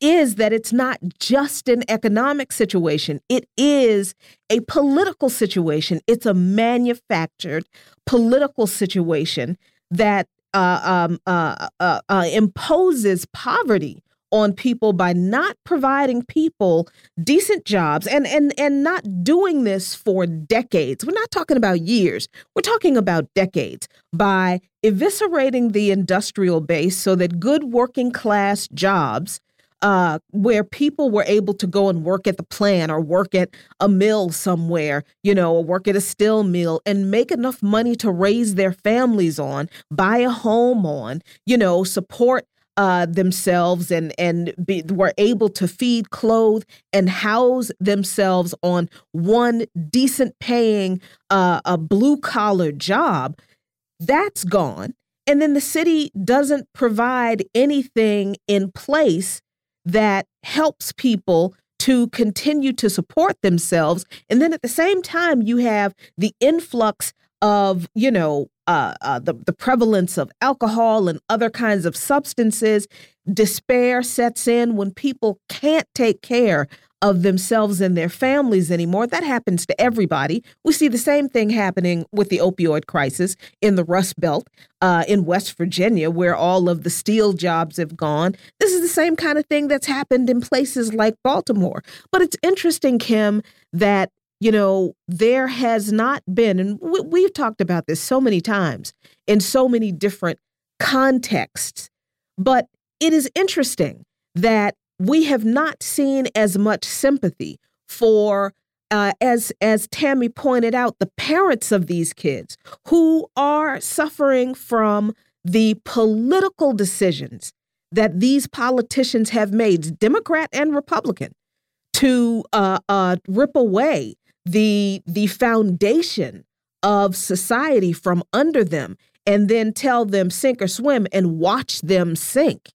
is that it's not just an economic situation, it is a political situation. It's a manufactured political situation that uh, um, uh, uh, uh imposes poverty on people by not providing people decent jobs and and and not doing this for decades. We're not talking about years. We're talking about decades by eviscerating the industrial base so that good working class jobs uh, where people were able to go and work at the plant or work at a mill somewhere, you know, or work at a steel mill and make enough money to raise their families on, buy a home on, you know, support uh, themselves and and be, were able to feed, clothe, and house themselves on one decent paying uh, a blue collar job, that's gone. And then the city doesn't provide anything in place that helps people to continue to support themselves. And then at the same time, you have the influx of, you know, uh, uh, the, the prevalence of alcohol and other kinds of substances. Despair sets in when people can't take care of themselves and their families anymore. That happens to everybody. We see the same thing happening with the opioid crisis in the Rust Belt uh, in West Virginia, where all of the steel jobs have gone. This is the same kind of thing that's happened in places like Baltimore. But it's interesting, Kim, that you know, there has not been, and we, have talked about this so many times in so many different contexts, but it is interesting that we have not seen as much sympathy for, uh, as as Tammy pointed out, the parents of these kids who are suffering from the political decisions that these politicians have made, Democrat and Republican, to uh, uh, rip away the the foundation of society from under them and then tell them sink or swim and watch them sink.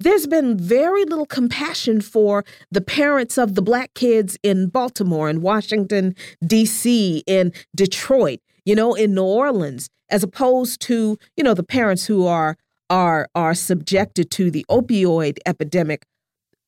There's been very little compassion for the parents of the black kids in Baltimore in Washington D.C. in Detroit, you know, in New Orleans as opposed to, you know, the parents who are are are subjected to the opioid epidemic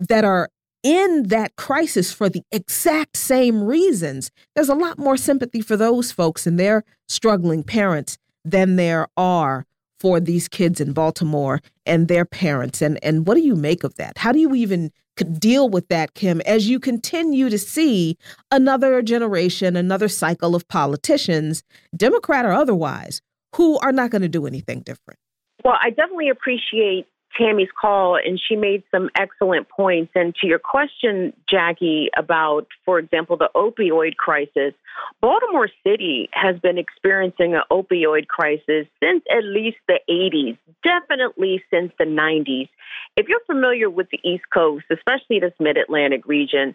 that are in that crisis for the exact same reasons, there's a lot more sympathy for those folks and their struggling parents than there are for these kids in Baltimore and their parents. And, and what do you make of that? How do you even deal with that, Kim, as you continue to see another generation, another cycle of politicians, Democrat or otherwise, who are not going to do anything different? Well, I definitely appreciate Tammy's call, and she made some excellent points. And to your question, Jacquie, about, for example, the opioid crisis, Baltimore City has been experiencing an opioid crisis since at least the 80s, definitely since the 90s. If you're familiar with the East Coast, especially this Mid Atlantic region,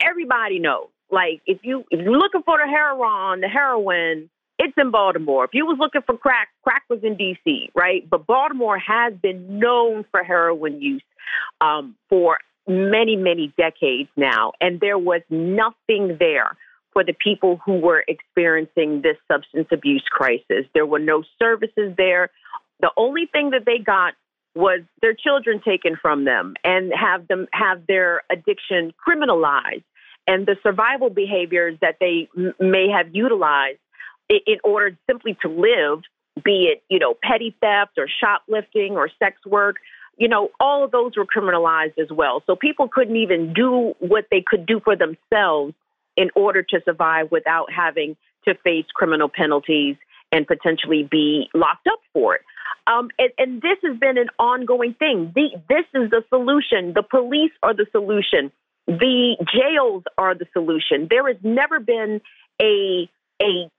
everybody knows. Like if you if you're looking for the heroin, the heroin, it's in Baltimore. If you was looking for crack, crack was in D.C., right? But Baltimore has been known for heroin use um, for many, many decades now, and there was nothing there for the people who were experiencing this substance abuse crisis. There were no services there. The only thing that they got was their children taken from them and have them have their addiction criminalized and the survival behaviors that they m- may have utilized in order simply to live, be it, you know, petty theft or shoplifting or sex work, you know, all of those were criminalized as well. So people couldn't even do what they could do for themselves in order to survive without having to face criminal penalties and potentially be locked up for it. Um, and, and, this has been an ongoing thing. The, this is the solution. The police are the solution. The jails are the solution. There has never been a a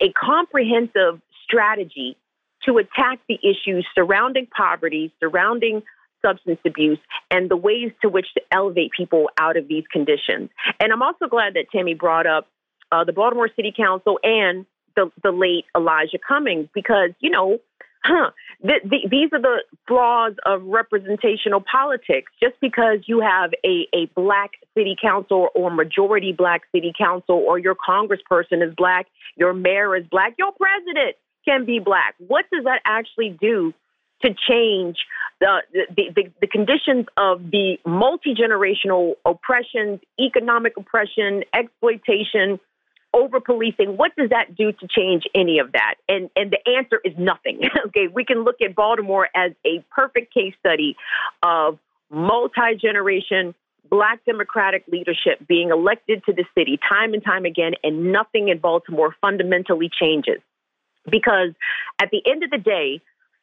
a comprehensive strategy to attack the issues surrounding poverty, surrounding substance abuse, and the ways to which to elevate people out of these conditions. And I'm also glad that Tammy brought up uh, the Baltimore City Council and the, the late Elijah Cummings because, you know, huh, the, the, these are the flaws of representational politics. Just because you have a, a black city council or majority black city council or your congressperson is black, your mayor is black, your president can be black. What does that actually do to change the, the, the, the conditions of the multi generational oppression, economic oppression, exploitation, over policing? What does that do to change any of that? And and the answer is nothing. okay, we can look at Baltimore as a perfect case study of multi generation black democratic leadership being elected to the city time and time again, and nothing in Baltimore fundamentally changes. Because at the end of the day,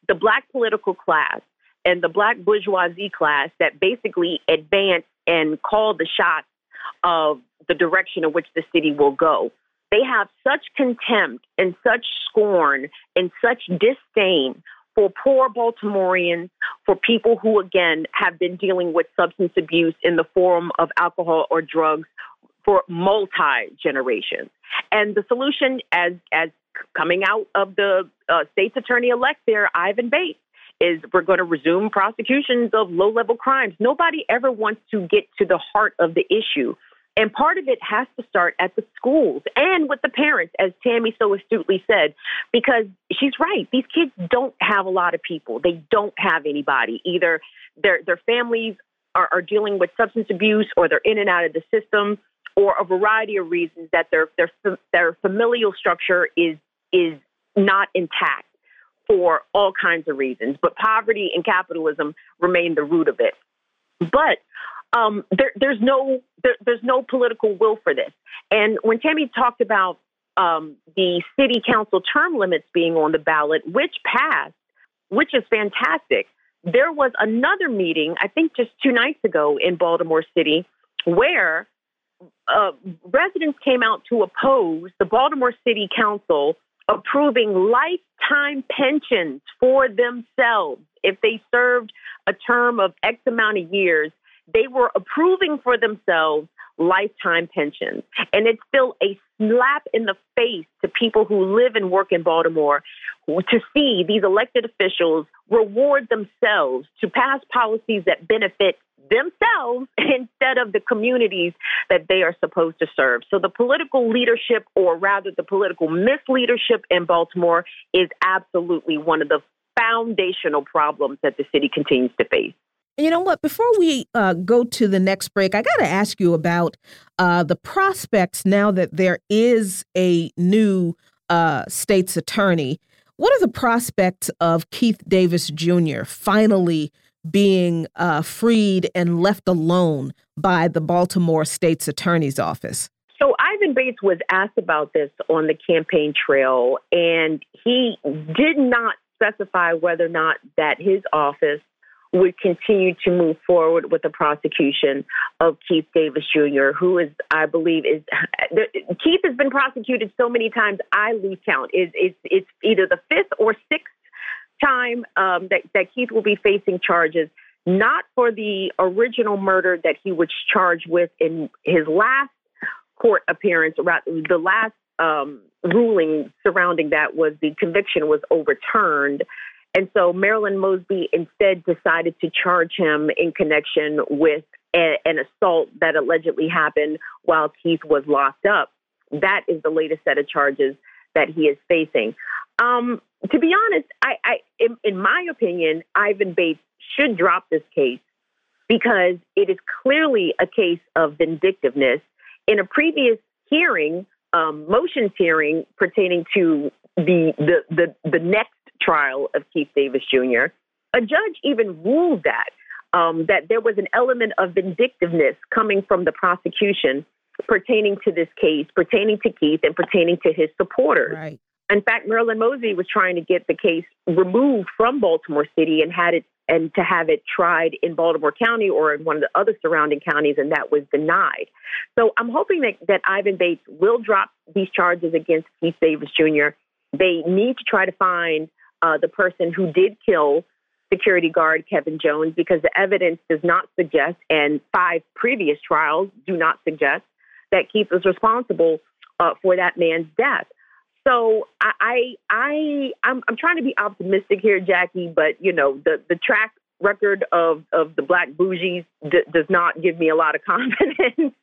the black political class and the black bourgeoisie class that basically advance and call the shots of the direction in which the city will go. They have such contempt and such scorn and such disdain for poor Baltimoreans, for people who, again, have been dealing with substance abuse in the form of alcohol or drugs for multi generations. And the solution, as, as coming out of the uh, state's attorney elect there, Ivan Bates, is we're going to resume prosecutions of low level crimes. Nobody ever wants to get to the heart of the issue. And part of it has to start at the schools and with the parents, as Tammy so astutely said, because she's right. These kids don't have a lot of people. They don't have anybody. Either their their families are, are dealing with substance abuse or they're in and out of the system or a variety of reasons that their their their familial structure is is not intact for all kinds of reasons. But poverty and capitalism remain the root of it. But um, there, there's no there, there's no political will for this. And when Tammy talked about um, the city council term limits being on the ballot, which passed, which is fantastic. There was another meeting, I think just two nights ago in Baltimore City, where uh, residents came out to oppose the Baltimore City Council approving lifetime pensions for themselves if they served a term of X amount of years. They were approving for themselves lifetime pensions. And it's still a slap in the face to people who live and work in Baltimore to see these elected officials reward themselves to pass policies that benefit themselves instead of the communities that they are supposed to serve. So the political leadership, or rather the political misleadership in Baltimore, is absolutely one of the foundational problems that the city continues to face. You know what? Before we uh, go to the next break, I got to ask you about uh, the prospects now that there is a new uh, state's attorney. What are the prospects of Keith Davis Jr. finally being uh, freed and left alone by the Baltimore State's Attorney's Office? So Ivan Bates was asked about this on the campaign trail, and he did not specify whether or not that his office would continue to move forward with the prosecution of Keith Davis Jr., who is, I believe, is Keith has been prosecuted so many times I lose count. It's it's, it's either the fifth or sixth time um, that, that Keith will be facing charges, not for the original murder that he was charged with in his last court appearance, the last um, ruling surrounding that was the conviction was overturned. And so Marilyn Mosby instead decided to charge him in connection with a, an assault that allegedly happened while Keith was locked up. That is the latest set of charges that he is facing. Um, to be honest, I, I in, in my opinion, Ivan Bates should drop this case because it is clearly a case of vindictiveness. In a previous hearing, um, motions hearing pertaining to the, the the the next trial of Keith Davis Jr., a judge even ruled that um, that there was an element of vindictiveness coming from the prosecution pertaining to this case, pertaining to Keith, and pertaining to his supporters. Right. In fact, Marilyn Mosby was trying to get the case removed from Baltimore City and had it and to have it tried in Baltimore County or in one of the other surrounding counties, and that was denied. So I'm hoping that, that Ivan Bates will drop these charges against Keith Davis Jr. They need to try to find uh, the person who did kill security guard Kevin Jones because the evidence does not suggest, and five previous trials do not suggest, that Keith was responsible uh, for that man's death. So I, I, I'm, I'm trying to be optimistic here, Jacquie, but you know the the track record of of the black bougies d- does not give me a lot of confidence.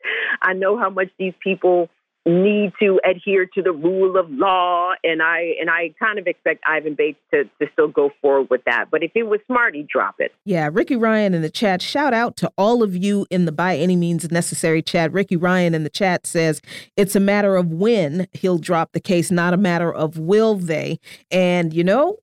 I know how much these people need to adhere to the rule of law, and I and I kind of expect Ivan Bates to to still go forward with that. But if it was smart, he'd drop it. Yeah, Ricky Ryan in the chat. Shout out to all of you in the by any means necessary chat. Ricky Ryan in the chat says it's a matter of when he'll drop the case, not a matter of will they. And you know,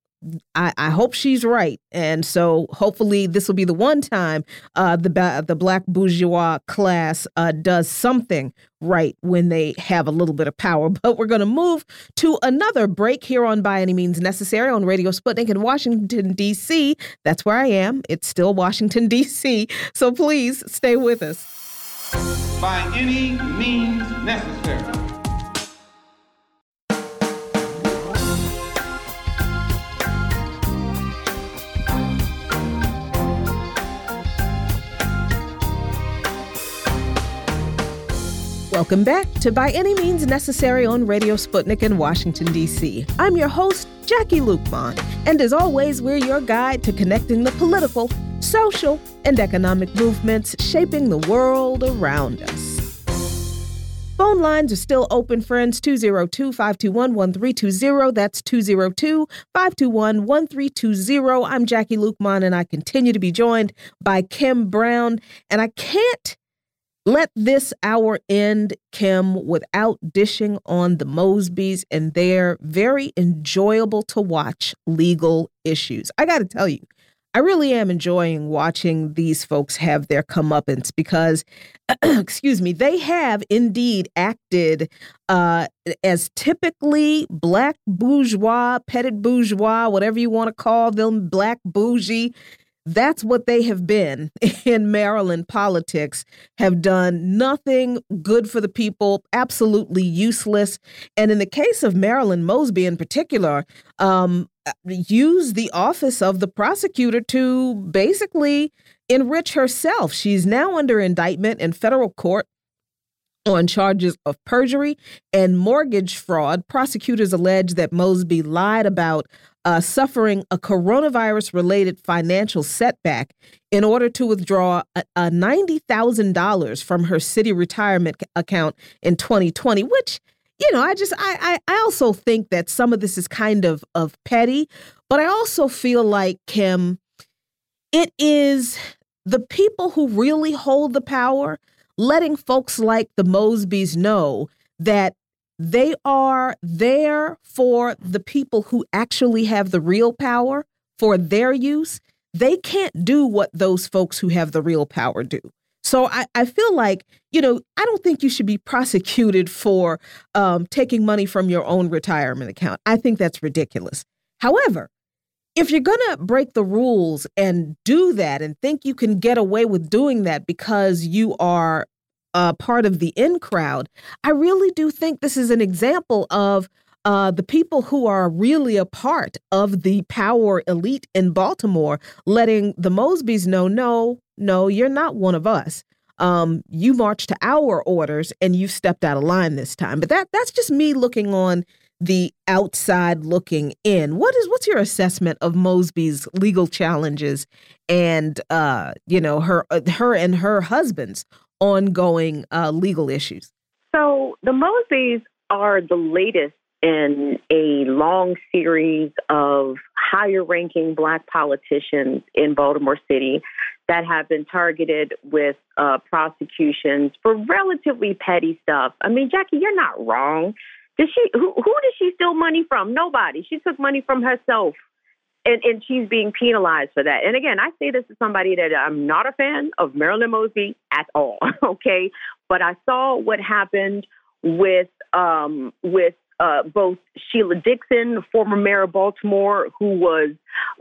I, I, hope she's right, and so hopefully this will be the one time uh, the the black bourgeois class uh, does something right when they have a little bit of power. But we're going to move to another break here on By Any Means Necessary on Radio Sputnik in Washington D.C. That's where I am. It's still Washington D.C. So please stay with us. By any means necessary. Welcome back to By Any Means Necessary on Radio Sputnik in Washington, D.C. I'm your host, Jacquie Luqman, and as always, we're your guide to connecting the political, social, and economic movements shaping the world around us. Phone lines are still open, friends. 202 521 1320. That's 202 521 1320. I'm Jacquie Luqman, and I continue to be joined by Kim Brown. And I can't let this hour end, Kim, without dishing on the Mosbys and their very enjoyable to watch legal issues. I got to tell you, I really am enjoying watching these folks have their comeuppance because, excuse me, they have indeed acted uh, as typically black bourgeois, petit bourgeois, whatever you want to call them, black bougie that's what they have been in Maryland politics, have done nothing good for the people, absolutely useless. And in the case of Marilyn Mosby in particular, um, use the office of the prosecutor to basically enrich herself. She's now under indictment in federal court on charges of perjury and mortgage fraud. Prosecutors allege that Mosby lied about uh, suffering a coronavirus related financial setback in order to withdraw a, a $90,000 from her city retirement account in 2020, which you know, I just I, I I also think that some of this is kind of of petty, but I also feel like Kim, it is the people who really hold the power letting folks like the Mosbys know that they are there for the people who actually have the real power for their use. They can't do what those folks who have the real power do. So I, I feel like, you know, I don't think you should be prosecuted for um, taking money from your own retirement account. I think that's ridiculous. However, if you're going to break the rules and do that and think you can get away with doing that because you are uh, part of the in crowd, I really do think this is an example of uh, the people who are really a part of the power elite in Baltimore letting the Mosbys know, no, no, you're not one of us. Um, you marched to our orders and you stepped out of line this time. But that that's just me looking on the outside looking in. What is what's your assessment of Mosby's legal challenges and uh, you know her uh, her and her husband's ongoing uh, legal issues? So the Mosbys are the latest in a long series of higher ranking black politicians in Baltimore City that have been targeted with uh, prosecutions for relatively petty stuff. I mean, Jacquie, you're not wrong. Did she? Who, who did she steal money from? Nobody. She took money from herself and, and she's being penalized for that. And again, I say this as somebody that I'm not a fan of Marilyn Mosby at all. okay, but I saw what happened with um, with uh, both Sheila Dixon, former mayor of Baltimore, who was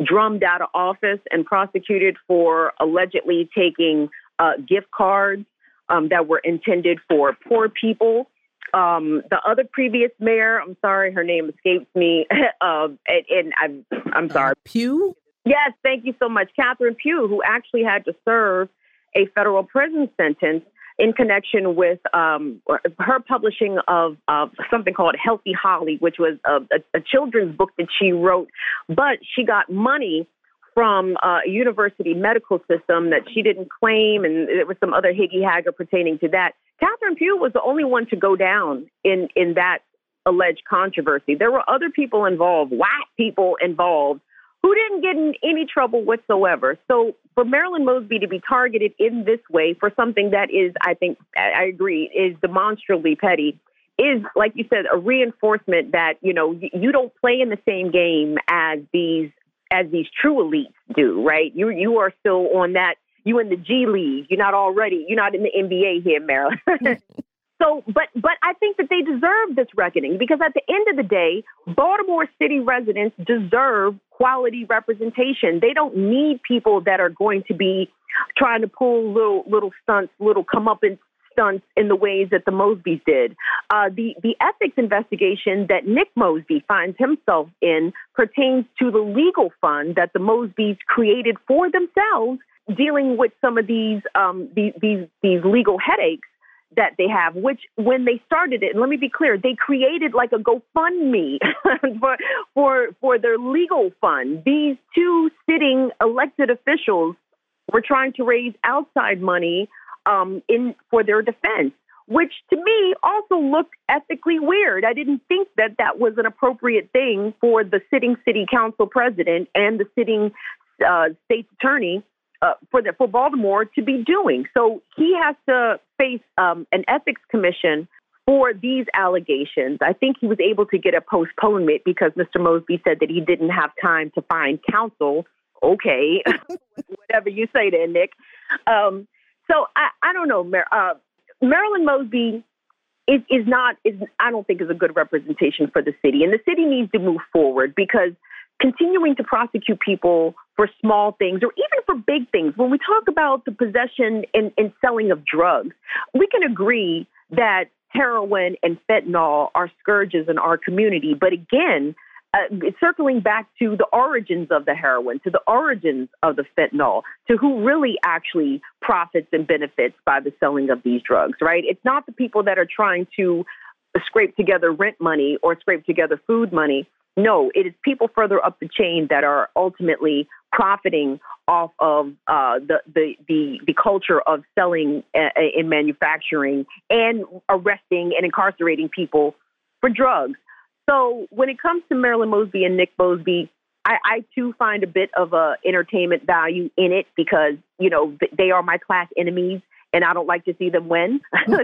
drummed out of office and prosecuted for allegedly taking uh, gift cards um, that were intended for poor people. Um, the other previous mayor, I'm sorry, her name escapes me, uh, and, and, I'm I'm sorry, uh, Pugh. Yes, thank you so much, Catherine Pugh, who actually had to serve a federal prison sentence in connection with um, her publishing of, of, something called Healthy Holly, which was a, a, a, children's book that she wrote. But she got money from uh, a university medical system that she didn't claim, and there was some other higgy hagger pertaining to that. Catherine Pugh was the only one to go down in in that alleged controversy. There were other people involved, white people involved, who didn't get in any trouble whatsoever. So for Marilyn Mosby to be targeted in this way for something that is, I think, I agree, is demonstrably petty, is like you said, a reinforcement that you know you don't play in the same game as these as these true elites do, right? You you are still on that. You in the G League. You're not already. You're not in the NBA here, Maryland. So, but but I think that they deserve this reckoning because at the end of the day, Baltimore City residents deserve quality representation. They don't need people that are going to be trying to pull little little stunts, little come up and stunts in the ways that the Mosbys did. Uh, the the ethics investigation that Nick Mosby finds himself in pertains to the legal fund that the Mosbys created for themselves, dealing with some of these um, these, these these legal headaches that they have, which when they started it, and let me be clear, they created like a GoFundMe for, for, for their legal fund. These two sitting elected officials were trying to raise outside money um, in for their defense, which to me also looked ethically weird. I didn't think that that was an appropriate thing for the sitting city council president and the sitting uh, state attorney uh, for the, for Baltimore to be doing. So he has to face um, an ethics commission for these allegations. I think he was able to get a postponement because Mr. Mosby said that he didn't have time to find counsel. Okay, whatever you say there, Nick. Um, so I, I don't know. Mar- uh, Marilyn Mosby is, is not is I don't think is a good representation for the city, and the city needs to move forward because continuing to prosecute people for small things or even for big things. When we talk about the possession and, and selling of drugs, we can agree that heroin and fentanyl are scourges in our community. But again, uh, circling back to the origins of the heroin, to the origins of the fentanyl, to who really actually profits and benefits by the selling of these drugs, right? It's not the people that are trying to scrape together rent money or scrape together food money. No, it is people further up the chain that are ultimately profiting off of uh, the, the, the the culture of selling uh, in manufacturing and arresting and incarcerating people for drugs. So when it comes to Marilyn Mosby and Nick Mosby, I, I too find a bit of a entertainment value in it because you know they are my class enemies, and I don't like to see them win. so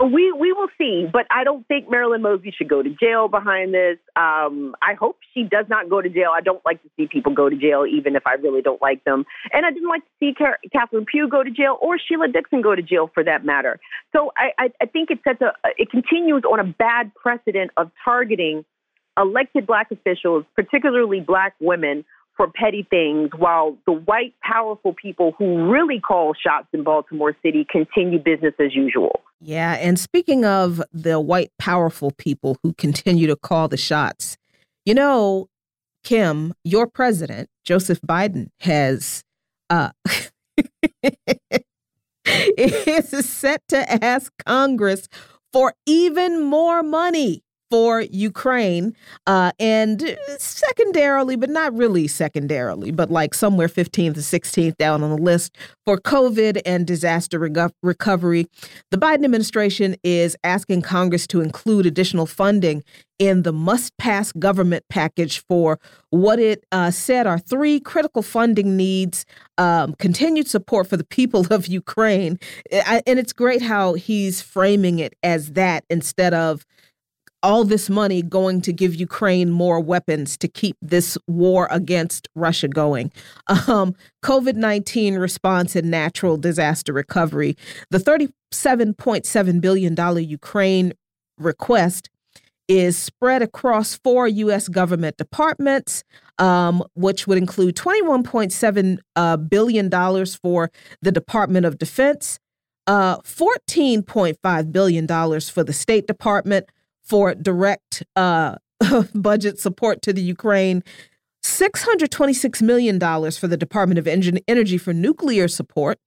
we we will see, but I don't think Marilyn Mosby should go to jail behind this. Um, I hope she does not go to jail. I don't like to see people go to jail, even if I really don't like them. And I didn't like to see Car- Catherine Pugh go to jail or Sheila Dixon go to jail for that matter. So I, I, I think it sets a it continues on a bad precedent of targeting elected black officials, particularly black women, for petty things while the white, powerful people who really call shots in Baltimore City continue business as usual. Yeah. And speaking of the white, powerful people who continue to call the shots, you know, Kim, your president, Joseph Biden, has uh, is set to ask Congress for even more money for Ukraine, uh, and secondarily, but not really secondarily, but like somewhere 15th to 16th down on the list for COVID and disaster recovery. The Biden administration is asking Congress to include additional funding in the must pass government package for what it uh, said are three critical funding needs um, continued support for the people of Ukraine. I, and it's great how he's framing it as that instead of all this money going to give Ukraine more weapons to keep this war against Russia going. Um, COVID 19 response and natural disaster recovery. The $37.7 billion Ukraine request is spread across four U.S. government departments, um, which would include $21.7 uh, billion dollars for the Department of Defense, uh, $14.5 billion for the State Department for direct uh, budget support to the Ukraine, $626 million for the Department of Energy for nuclear support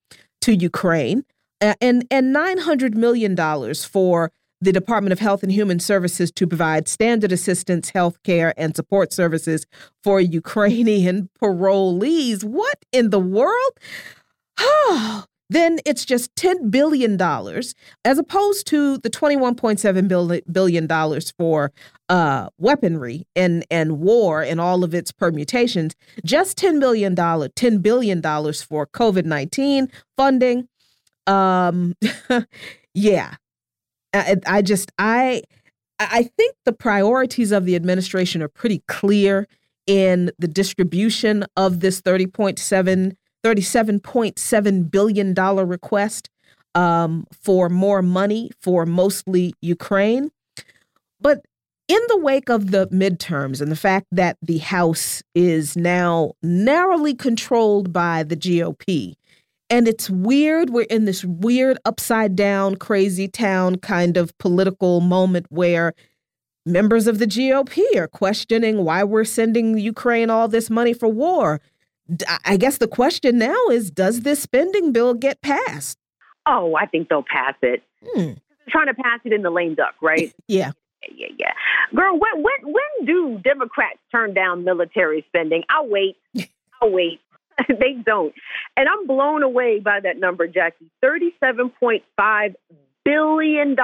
to Ukraine, and, and $900 million for the Department of Health and Human Services to provide standard assistance, health care, and support services for Ukrainian parolees. What in the world? Oh, then it's just $10 billion as opposed to the $21.7 billion for uh, weaponry and, and war and all of its permutations. Just $10 billion, $10 billion for COVID 19 funding. Um, yeah. I, I just, I. I think the priorities of the administration are pretty clear in the distribution of this 30.7 $37.7 billion request um, for more money for mostly Ukraine. But in the wake of the midterms and the fact that the House is now narrowly controlled by the GOP, and it's weird, we're in this weird upside down, crazy town kind of political moment where members of the GOP are questioning why we're sending Ukraine all this money for war. I guess the question now is does this spending bill get passed? Oh, I think they'll pass it. Hmm. Trying to pass it in the lame duck, right? yeah. Yeah, yeah, Girl, when when when do Democrats turn down military spending? I'll wait. I'll wait. they don't. And I'm blown away by that number, Jacquie. $37.5 billion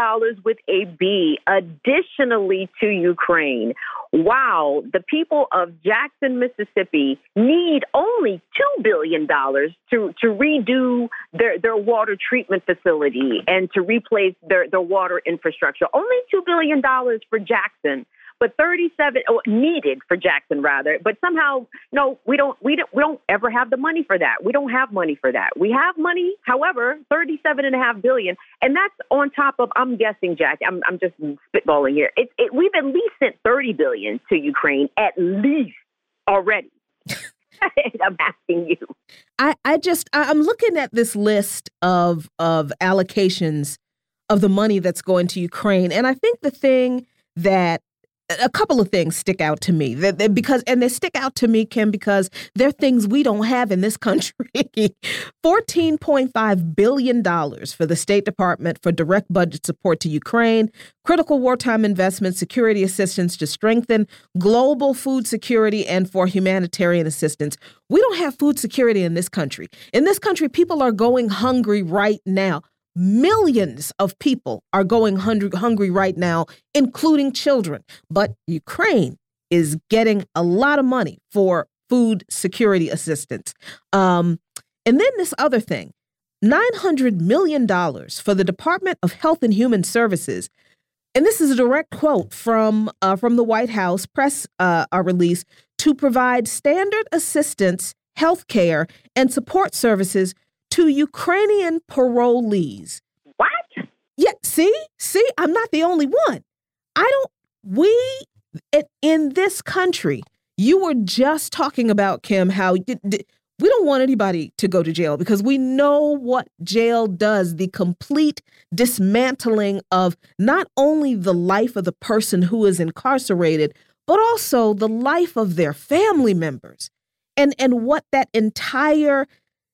with a B additionally to Ukraine wow, the people of Jackson, Mississippi need only $2 billion to, to redo their, their water treatment facility and to replace their, their water infrastructure. Only $2 billion for Jackson but 37 oh, needed for Jackson rather. But somehow, no, we don't we don't we don't ever have the money for that. We don't have money for that. We have money, however, 37 and a half billion, and that's on top of I'm guessing, Jack. I'm I'm just spitballing here. It, it we've at least sent 30 billion to Ukraine at least already. I'm asking you. I, I just I'm looking at this list of of allocations of the money that's going to Ukraine, and I think the thing that a couple of things stick out to me. That, because and they stick out to me kim because they're things we don't have in this country. 14.5 billion dollars for the state department for direct budget support to ukraine critical wartime investment security assistance to strengthen global food security and for humanitarian assistance. We don't have food security in this country. In this country people are going hungry right now Millions of people are going hungry, hungry right now, including children. But Ukraine is getting a lot of money for food security assistance. Um, and then this other thing $900 million for the Department of Health and Human Services. And this is a direct quote from, uh, from the White House press uh, release to provide standard assistance, health care, and support services to Ukrainian parolees. What? Yeah, see? See, I'm not the only one. I don't, we, in this country, you were just talking about, Kim, how we don't want anybody to go to jail because we know what jail does the complete dismantling of not only the life of the person who is incarcerated, but also the life of their family members. And, and what that entire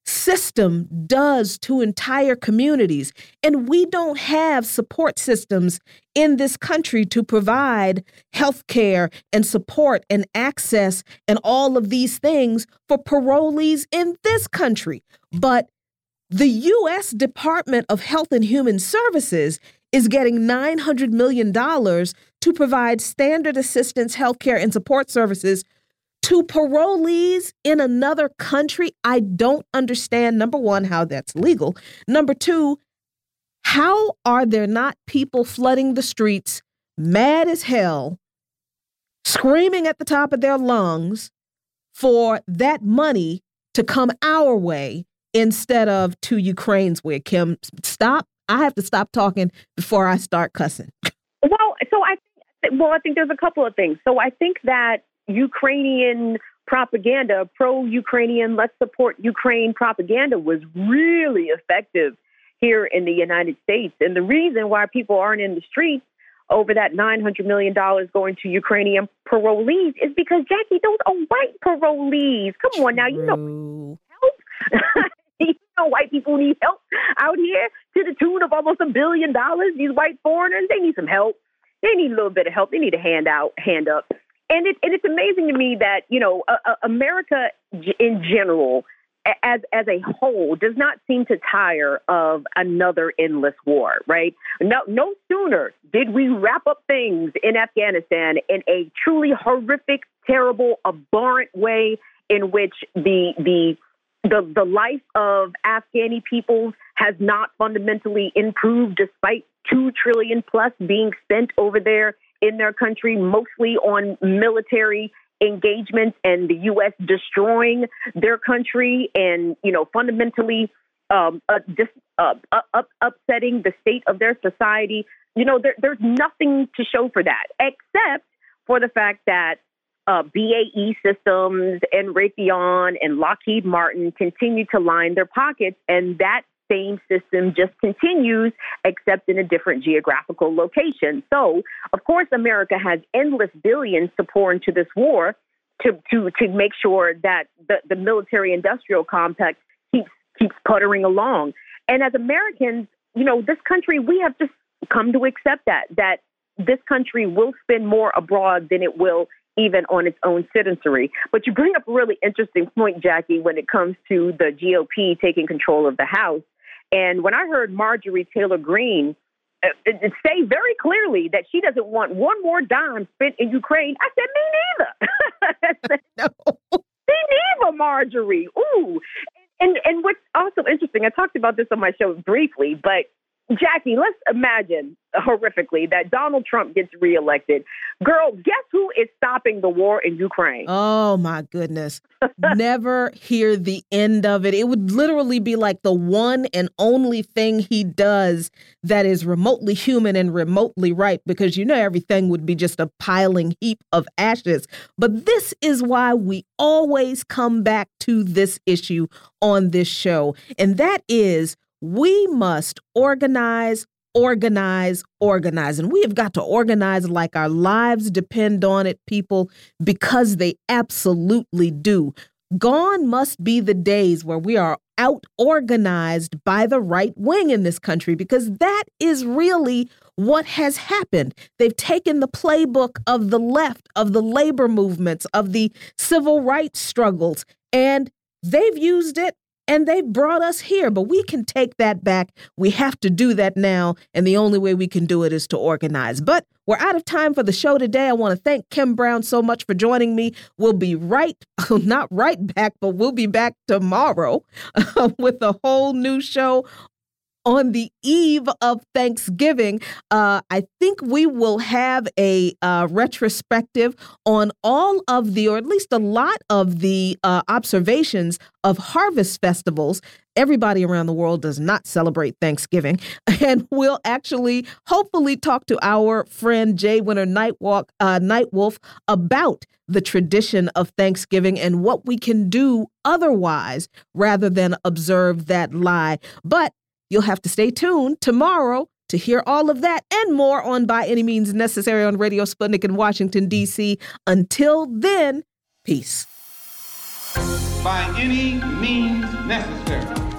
system does to entire communities. And we don't have support systems in this country to provide health care and support and access and all of these things for parolees in this country. But the U.S. Department of Health and Human Services is getting $900 million to provide standard assistance, health care, and support services to parolees in another country, I don't understand, number one, how that's legal. Number two, how are there not people flooding the streets mad as hell, screaming at the top of their lungs for that money to come our way instead of to Ukraine's way. Kim, stop. I have to stop talking before I start cussing. Well, so I well, I think there's a couple of things. So I think that Ukrainian propaganda, pro-Ukrainian, let's support Ukraine propaganda was really effective here in the United States. And the reason why people aren't in the streets over that $900 million going to Ukrainian parolees is because, Jacquie, those are white parolees. Come on now, you know help. you know white people need help out here to the tune of almost a billion dollars. These white foreigners, they need some help. They need a little bit of help. They need a hand out, hand up. And, it, and it's amazing to me that, you know, uh, America in general as as a whole does not seem to tire of another endless war, right? No no sooner did we wrap up things in Afghanistan in a truly horrific, terrible, abhorrent way in which the the the, the life of Afghani peoples has not fundamentally improved despite two trillion plus being spent over there in their country, mostly on military engagements and the U.S. destroying their country and, you know, fundamentally um, uh, dis, uh, up, upsetting the state of their society. You know, there, there's nothing to show for that except for the fact that uh, BAE Systems and Raytheon and Lockheed Martin continue to line their pockets, and that same system just continues, except in a different geographical location. So, of course, America has endless billions to pour into this war to to to make sure that the, the military industrial complex keeps keeps puttering along. And as Americans, you know, this country we have just come to accept that that this country will spend more abroad than it will even on its own citizenry. But you bring up a really interesting point, Jacquie, when it comes to the GOP taking control of the House. And when I heard Marjorie Taylor Greene uh, say very clearly that she doesn't want one more dime spent in Ukraine, I said, me neither. said, no. Me neither, Marjorie. Ooh. And and what's also interesting, I talked about this on my show briefly, but Jacquie, let's imagine horrifically that Donald Trump gets reelected. Girl, guess who is stopping the war in Ukraine? Oh my goodness. Never hear the end of it. It would literally be like the one and only thing he does that is remotely human and remotely right because you know everything would be just a piling heap of ashes. But this is why we always come back to this issue on this show, and that is we must organize, organize, organize. And we have got to organize like our lives depend on it, people, because they absolutely do. Gone must be the days where we are out organized by the right wing in this country, because that is really what has happened. They've taken the playbook of the left, of the labor movements, of the civil rights struggles, and they've used it and they brought us here, but we can take that back. We have to do that now. And the only way we can do it is to organize. But we're out of time for the show today. I want to thank Kim Brown so much for joining me. We'll be right, not right back, but we'll be back tomorrow with a whole new show on the eve of Thanksgiving, uh, I think we will have a uh, retrospective on all of the, or at least a lot of the uh, observations of harvest festivals. Everybody around the world does not celebrate Thanksgiving. And we'll actually hopefully talk to our friend Jay Winter Nightwalk, uh, Nightwolf about the tradition of Thanksgiving and what we can do otherwise rather than observe that lie. But You'll have to stay tuned tomorrow to hear all of that and more on By Any Means Necessary on Radio Sputnik in Washington, D.C. Until then, peace. By any means necessary.